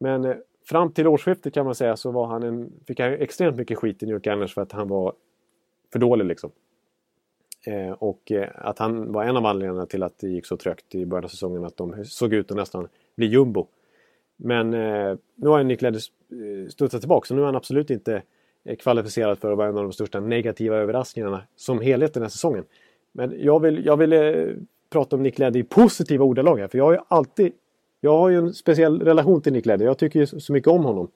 Men eh, fram till årsskiftet kan man säga så var han en, fick han extremt mycket skit i New York Islanders för att han var för dålig liksom. Eh, och eh, att han var en av anledningarna till att det gick så trögt i början av säsongen att de såg ut att nästan bli jumbo. Men eh, nu har Nick Leddy eh, studsat tillbaka så nu är han absolut inte eh, kvalificerad för att vara en av de största negativa överraskningarna som helhet den här säsongen. Men jag vill, jag vill eh, prata om Nick Ledder i positiva ordalag här för jag har ju alltid jag har ju en speciell relation till Nick Ledder. Jag tycker ju så mycket om honom.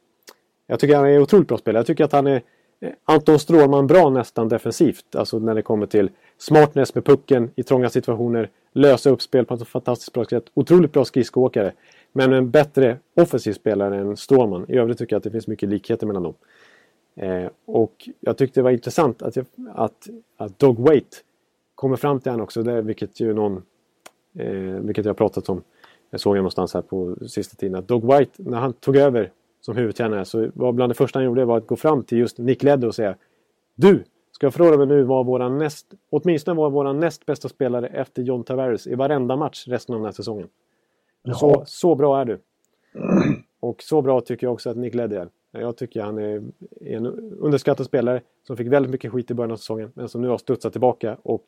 Jag tycker han är otroligt bra spelare. Jag tycker att han är eh, Anton Strålman bra nästan defensivt. Alltså när det kommer till smartness med pucken i trånga situationer. Lösa upp spel på ett fantastiskt bra sätt. Otroligt bra skridskoåkare. Men en bättre offensiv spelare än Strålman. I övrigt tycker jag att det finns mycket likheter mellan dem. Eh, och jag tyckte det var intressant att, jag, att, att Dog Wait kommer fram till honom också. Det, vilket ju någon eh, vilket jag har pratat om jag såg jag någonstans här på sista tiden att Dog White, när han tog över som huvudtränare så var bland det första han gjorde var att gå fram till just Nick Ledder och säga Du! Ska jag fråga mig nu vad våran näst, åtminstone var våran näst bästa spelare efter John Tavares i varenda match resten av den här säsongen. Så, så bra är du. Och så bra tycker jag också att Nick Ledder är. Jag tycker han är en underskattad spelare som fick väldigt mycket skit i början av säsongen men som nu har studsat tillbaka och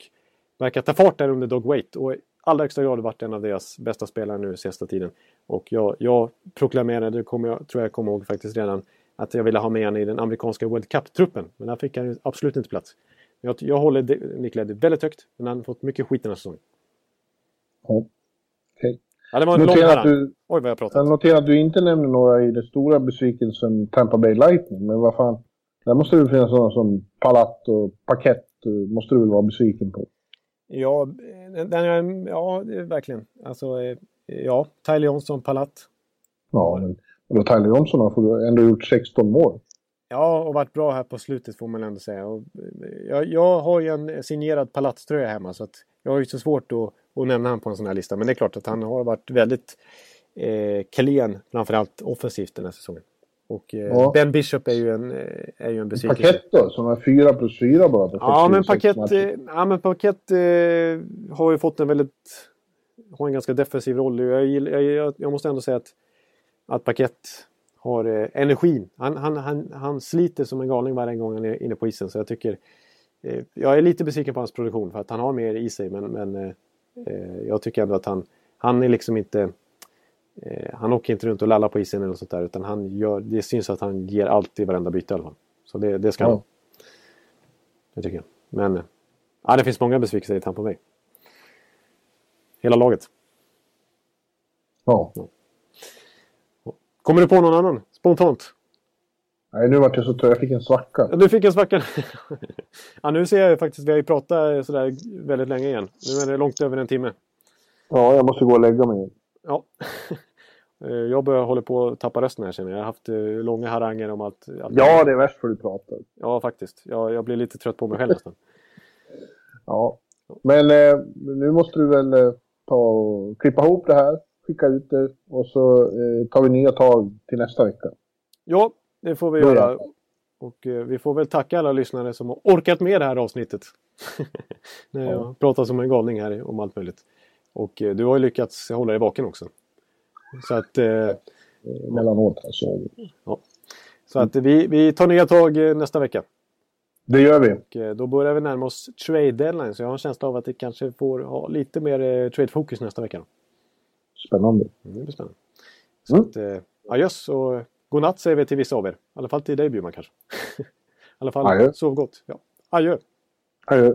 verkar ta fart där under Dog Wait och i allra högsta grad varit en av deras bästa spelare nu sista tiden. Och jag, jag proklamerade, det kommer jag, tror jag kommer ihåg faktiskt redan, att jag ville ha med honom i den amerikanska World Cup-truppen. Men där fick han absolut inte plats. Jag, jag håller Nick Leddy väldigt högt, men han har fått mycket skit den här säsongen. Ja. Okay. Ja, det var en notera lång du, Oj, vad jag pratat. Jag noterar att du inte nämner några i den stora besvikelsen Tampa Bay Lightning. Men vad fan. Där måste det finnas sådana som Palat och Paket. Måste du väl vara besviken på? Ja, den, ja verkligen. Alltså, eh, ja, Tyler Johnson, Palat. Ja, men Tyler Johnson har ändå gjort 16 mål. Ja, och varit bra här på slutet får man ändå säga. Och eh, jag, jag har ju en signerad palatströja hemma så att jag har ju så svårt att, att nämna honom på en sån här lista. Men det är klart att han har varit väldigt eh, klen, framförallt offensivt den här säsongen. Och eh, ja. Ben Bishop är ju en, eh, är ju en besvikelse. Paket då, som är 4 plus 4 bara. Ja men, paket, eh, ja, men Paket eh, har ju fått en väldigt... Har en ganska defensiv roll. Jag, jag, jag måste ändå säga att, att Paket har eh, energin. Han, han, han, han sliter som en galning varje gång han är inne på isen. Så jag tycker... Eh, jag är lite besviken på hans produktion för att han har mer i sig men, men eh jag tycker ändå att han... Han är liksom inte... Eh, han åker inte runt och lallar på isen eller sånt där utan han gör, det syns att han ger allt i varenda byte i alla fall. Så det, det ska han. Det tycker jag. Men ja, det finns många besvikelser i Tampa Bay. Hela laget. Ja. ja. Kommer du på någon annan spontant? Nej, nu vart jag så trött. Jag fick en svacka. Ja, du fick en svacka. <laughs> ja, nu ser jag faktiskt, vi har ju pratat sådär väldigt länge igen. Nu är det långt över en timme. Ja, jag måste gå och lägga mig. Ja. <laughs> Eh, jag börjar hålla på att tappa rösten här känner jag. Jag har haft eh, långa haranger om att... att ja, det är värst för du pratar. Ja, faktiskt. Jag, jag blir lite trött på mig själv nästan. <laughs> ja. Men eh, nu måste du väl eh, ta och klippa ihop det här, skicka ut det och så eh, tar vi nya tag till nästa vecka. Ja, det får vi Börja. göra. Och vi får väl tacka alla lyssnare som har orkat med det här avsnittet. <laughs> När jag ja. pratar som en galning här om allt möjligt. Och eh, du har ju lyckats hålla dig vaken också. Så att... Eh, Emellanåt alltså. Ja. Så att vi, vi tar nya tag eh, nästa vecka. Det gör vi. Och eh, då börjar vi närma oss trade deadline. Så jag har en känsla av att vi kanske får ha lite mer trade-fokus nästa vecka. Spännande. Mm, det blir spännande. Så mm. att, eh, adjöss och godnatt säger vi till vissa av er. I alla fall till dig Bjurman kanske. <laughs> I alla fall Adjö. sov gott. Ja. Adjö. Adjö.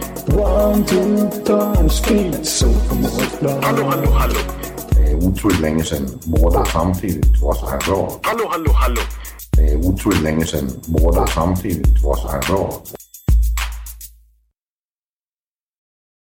One, two, three, speed, so Hallå, hallå, hallå. Det är otroligt länge sedan båda samtidigt var så här bra. Hallå, hallå, hallå. Det är otroligt länge sedan båda samtidigt var så här bra.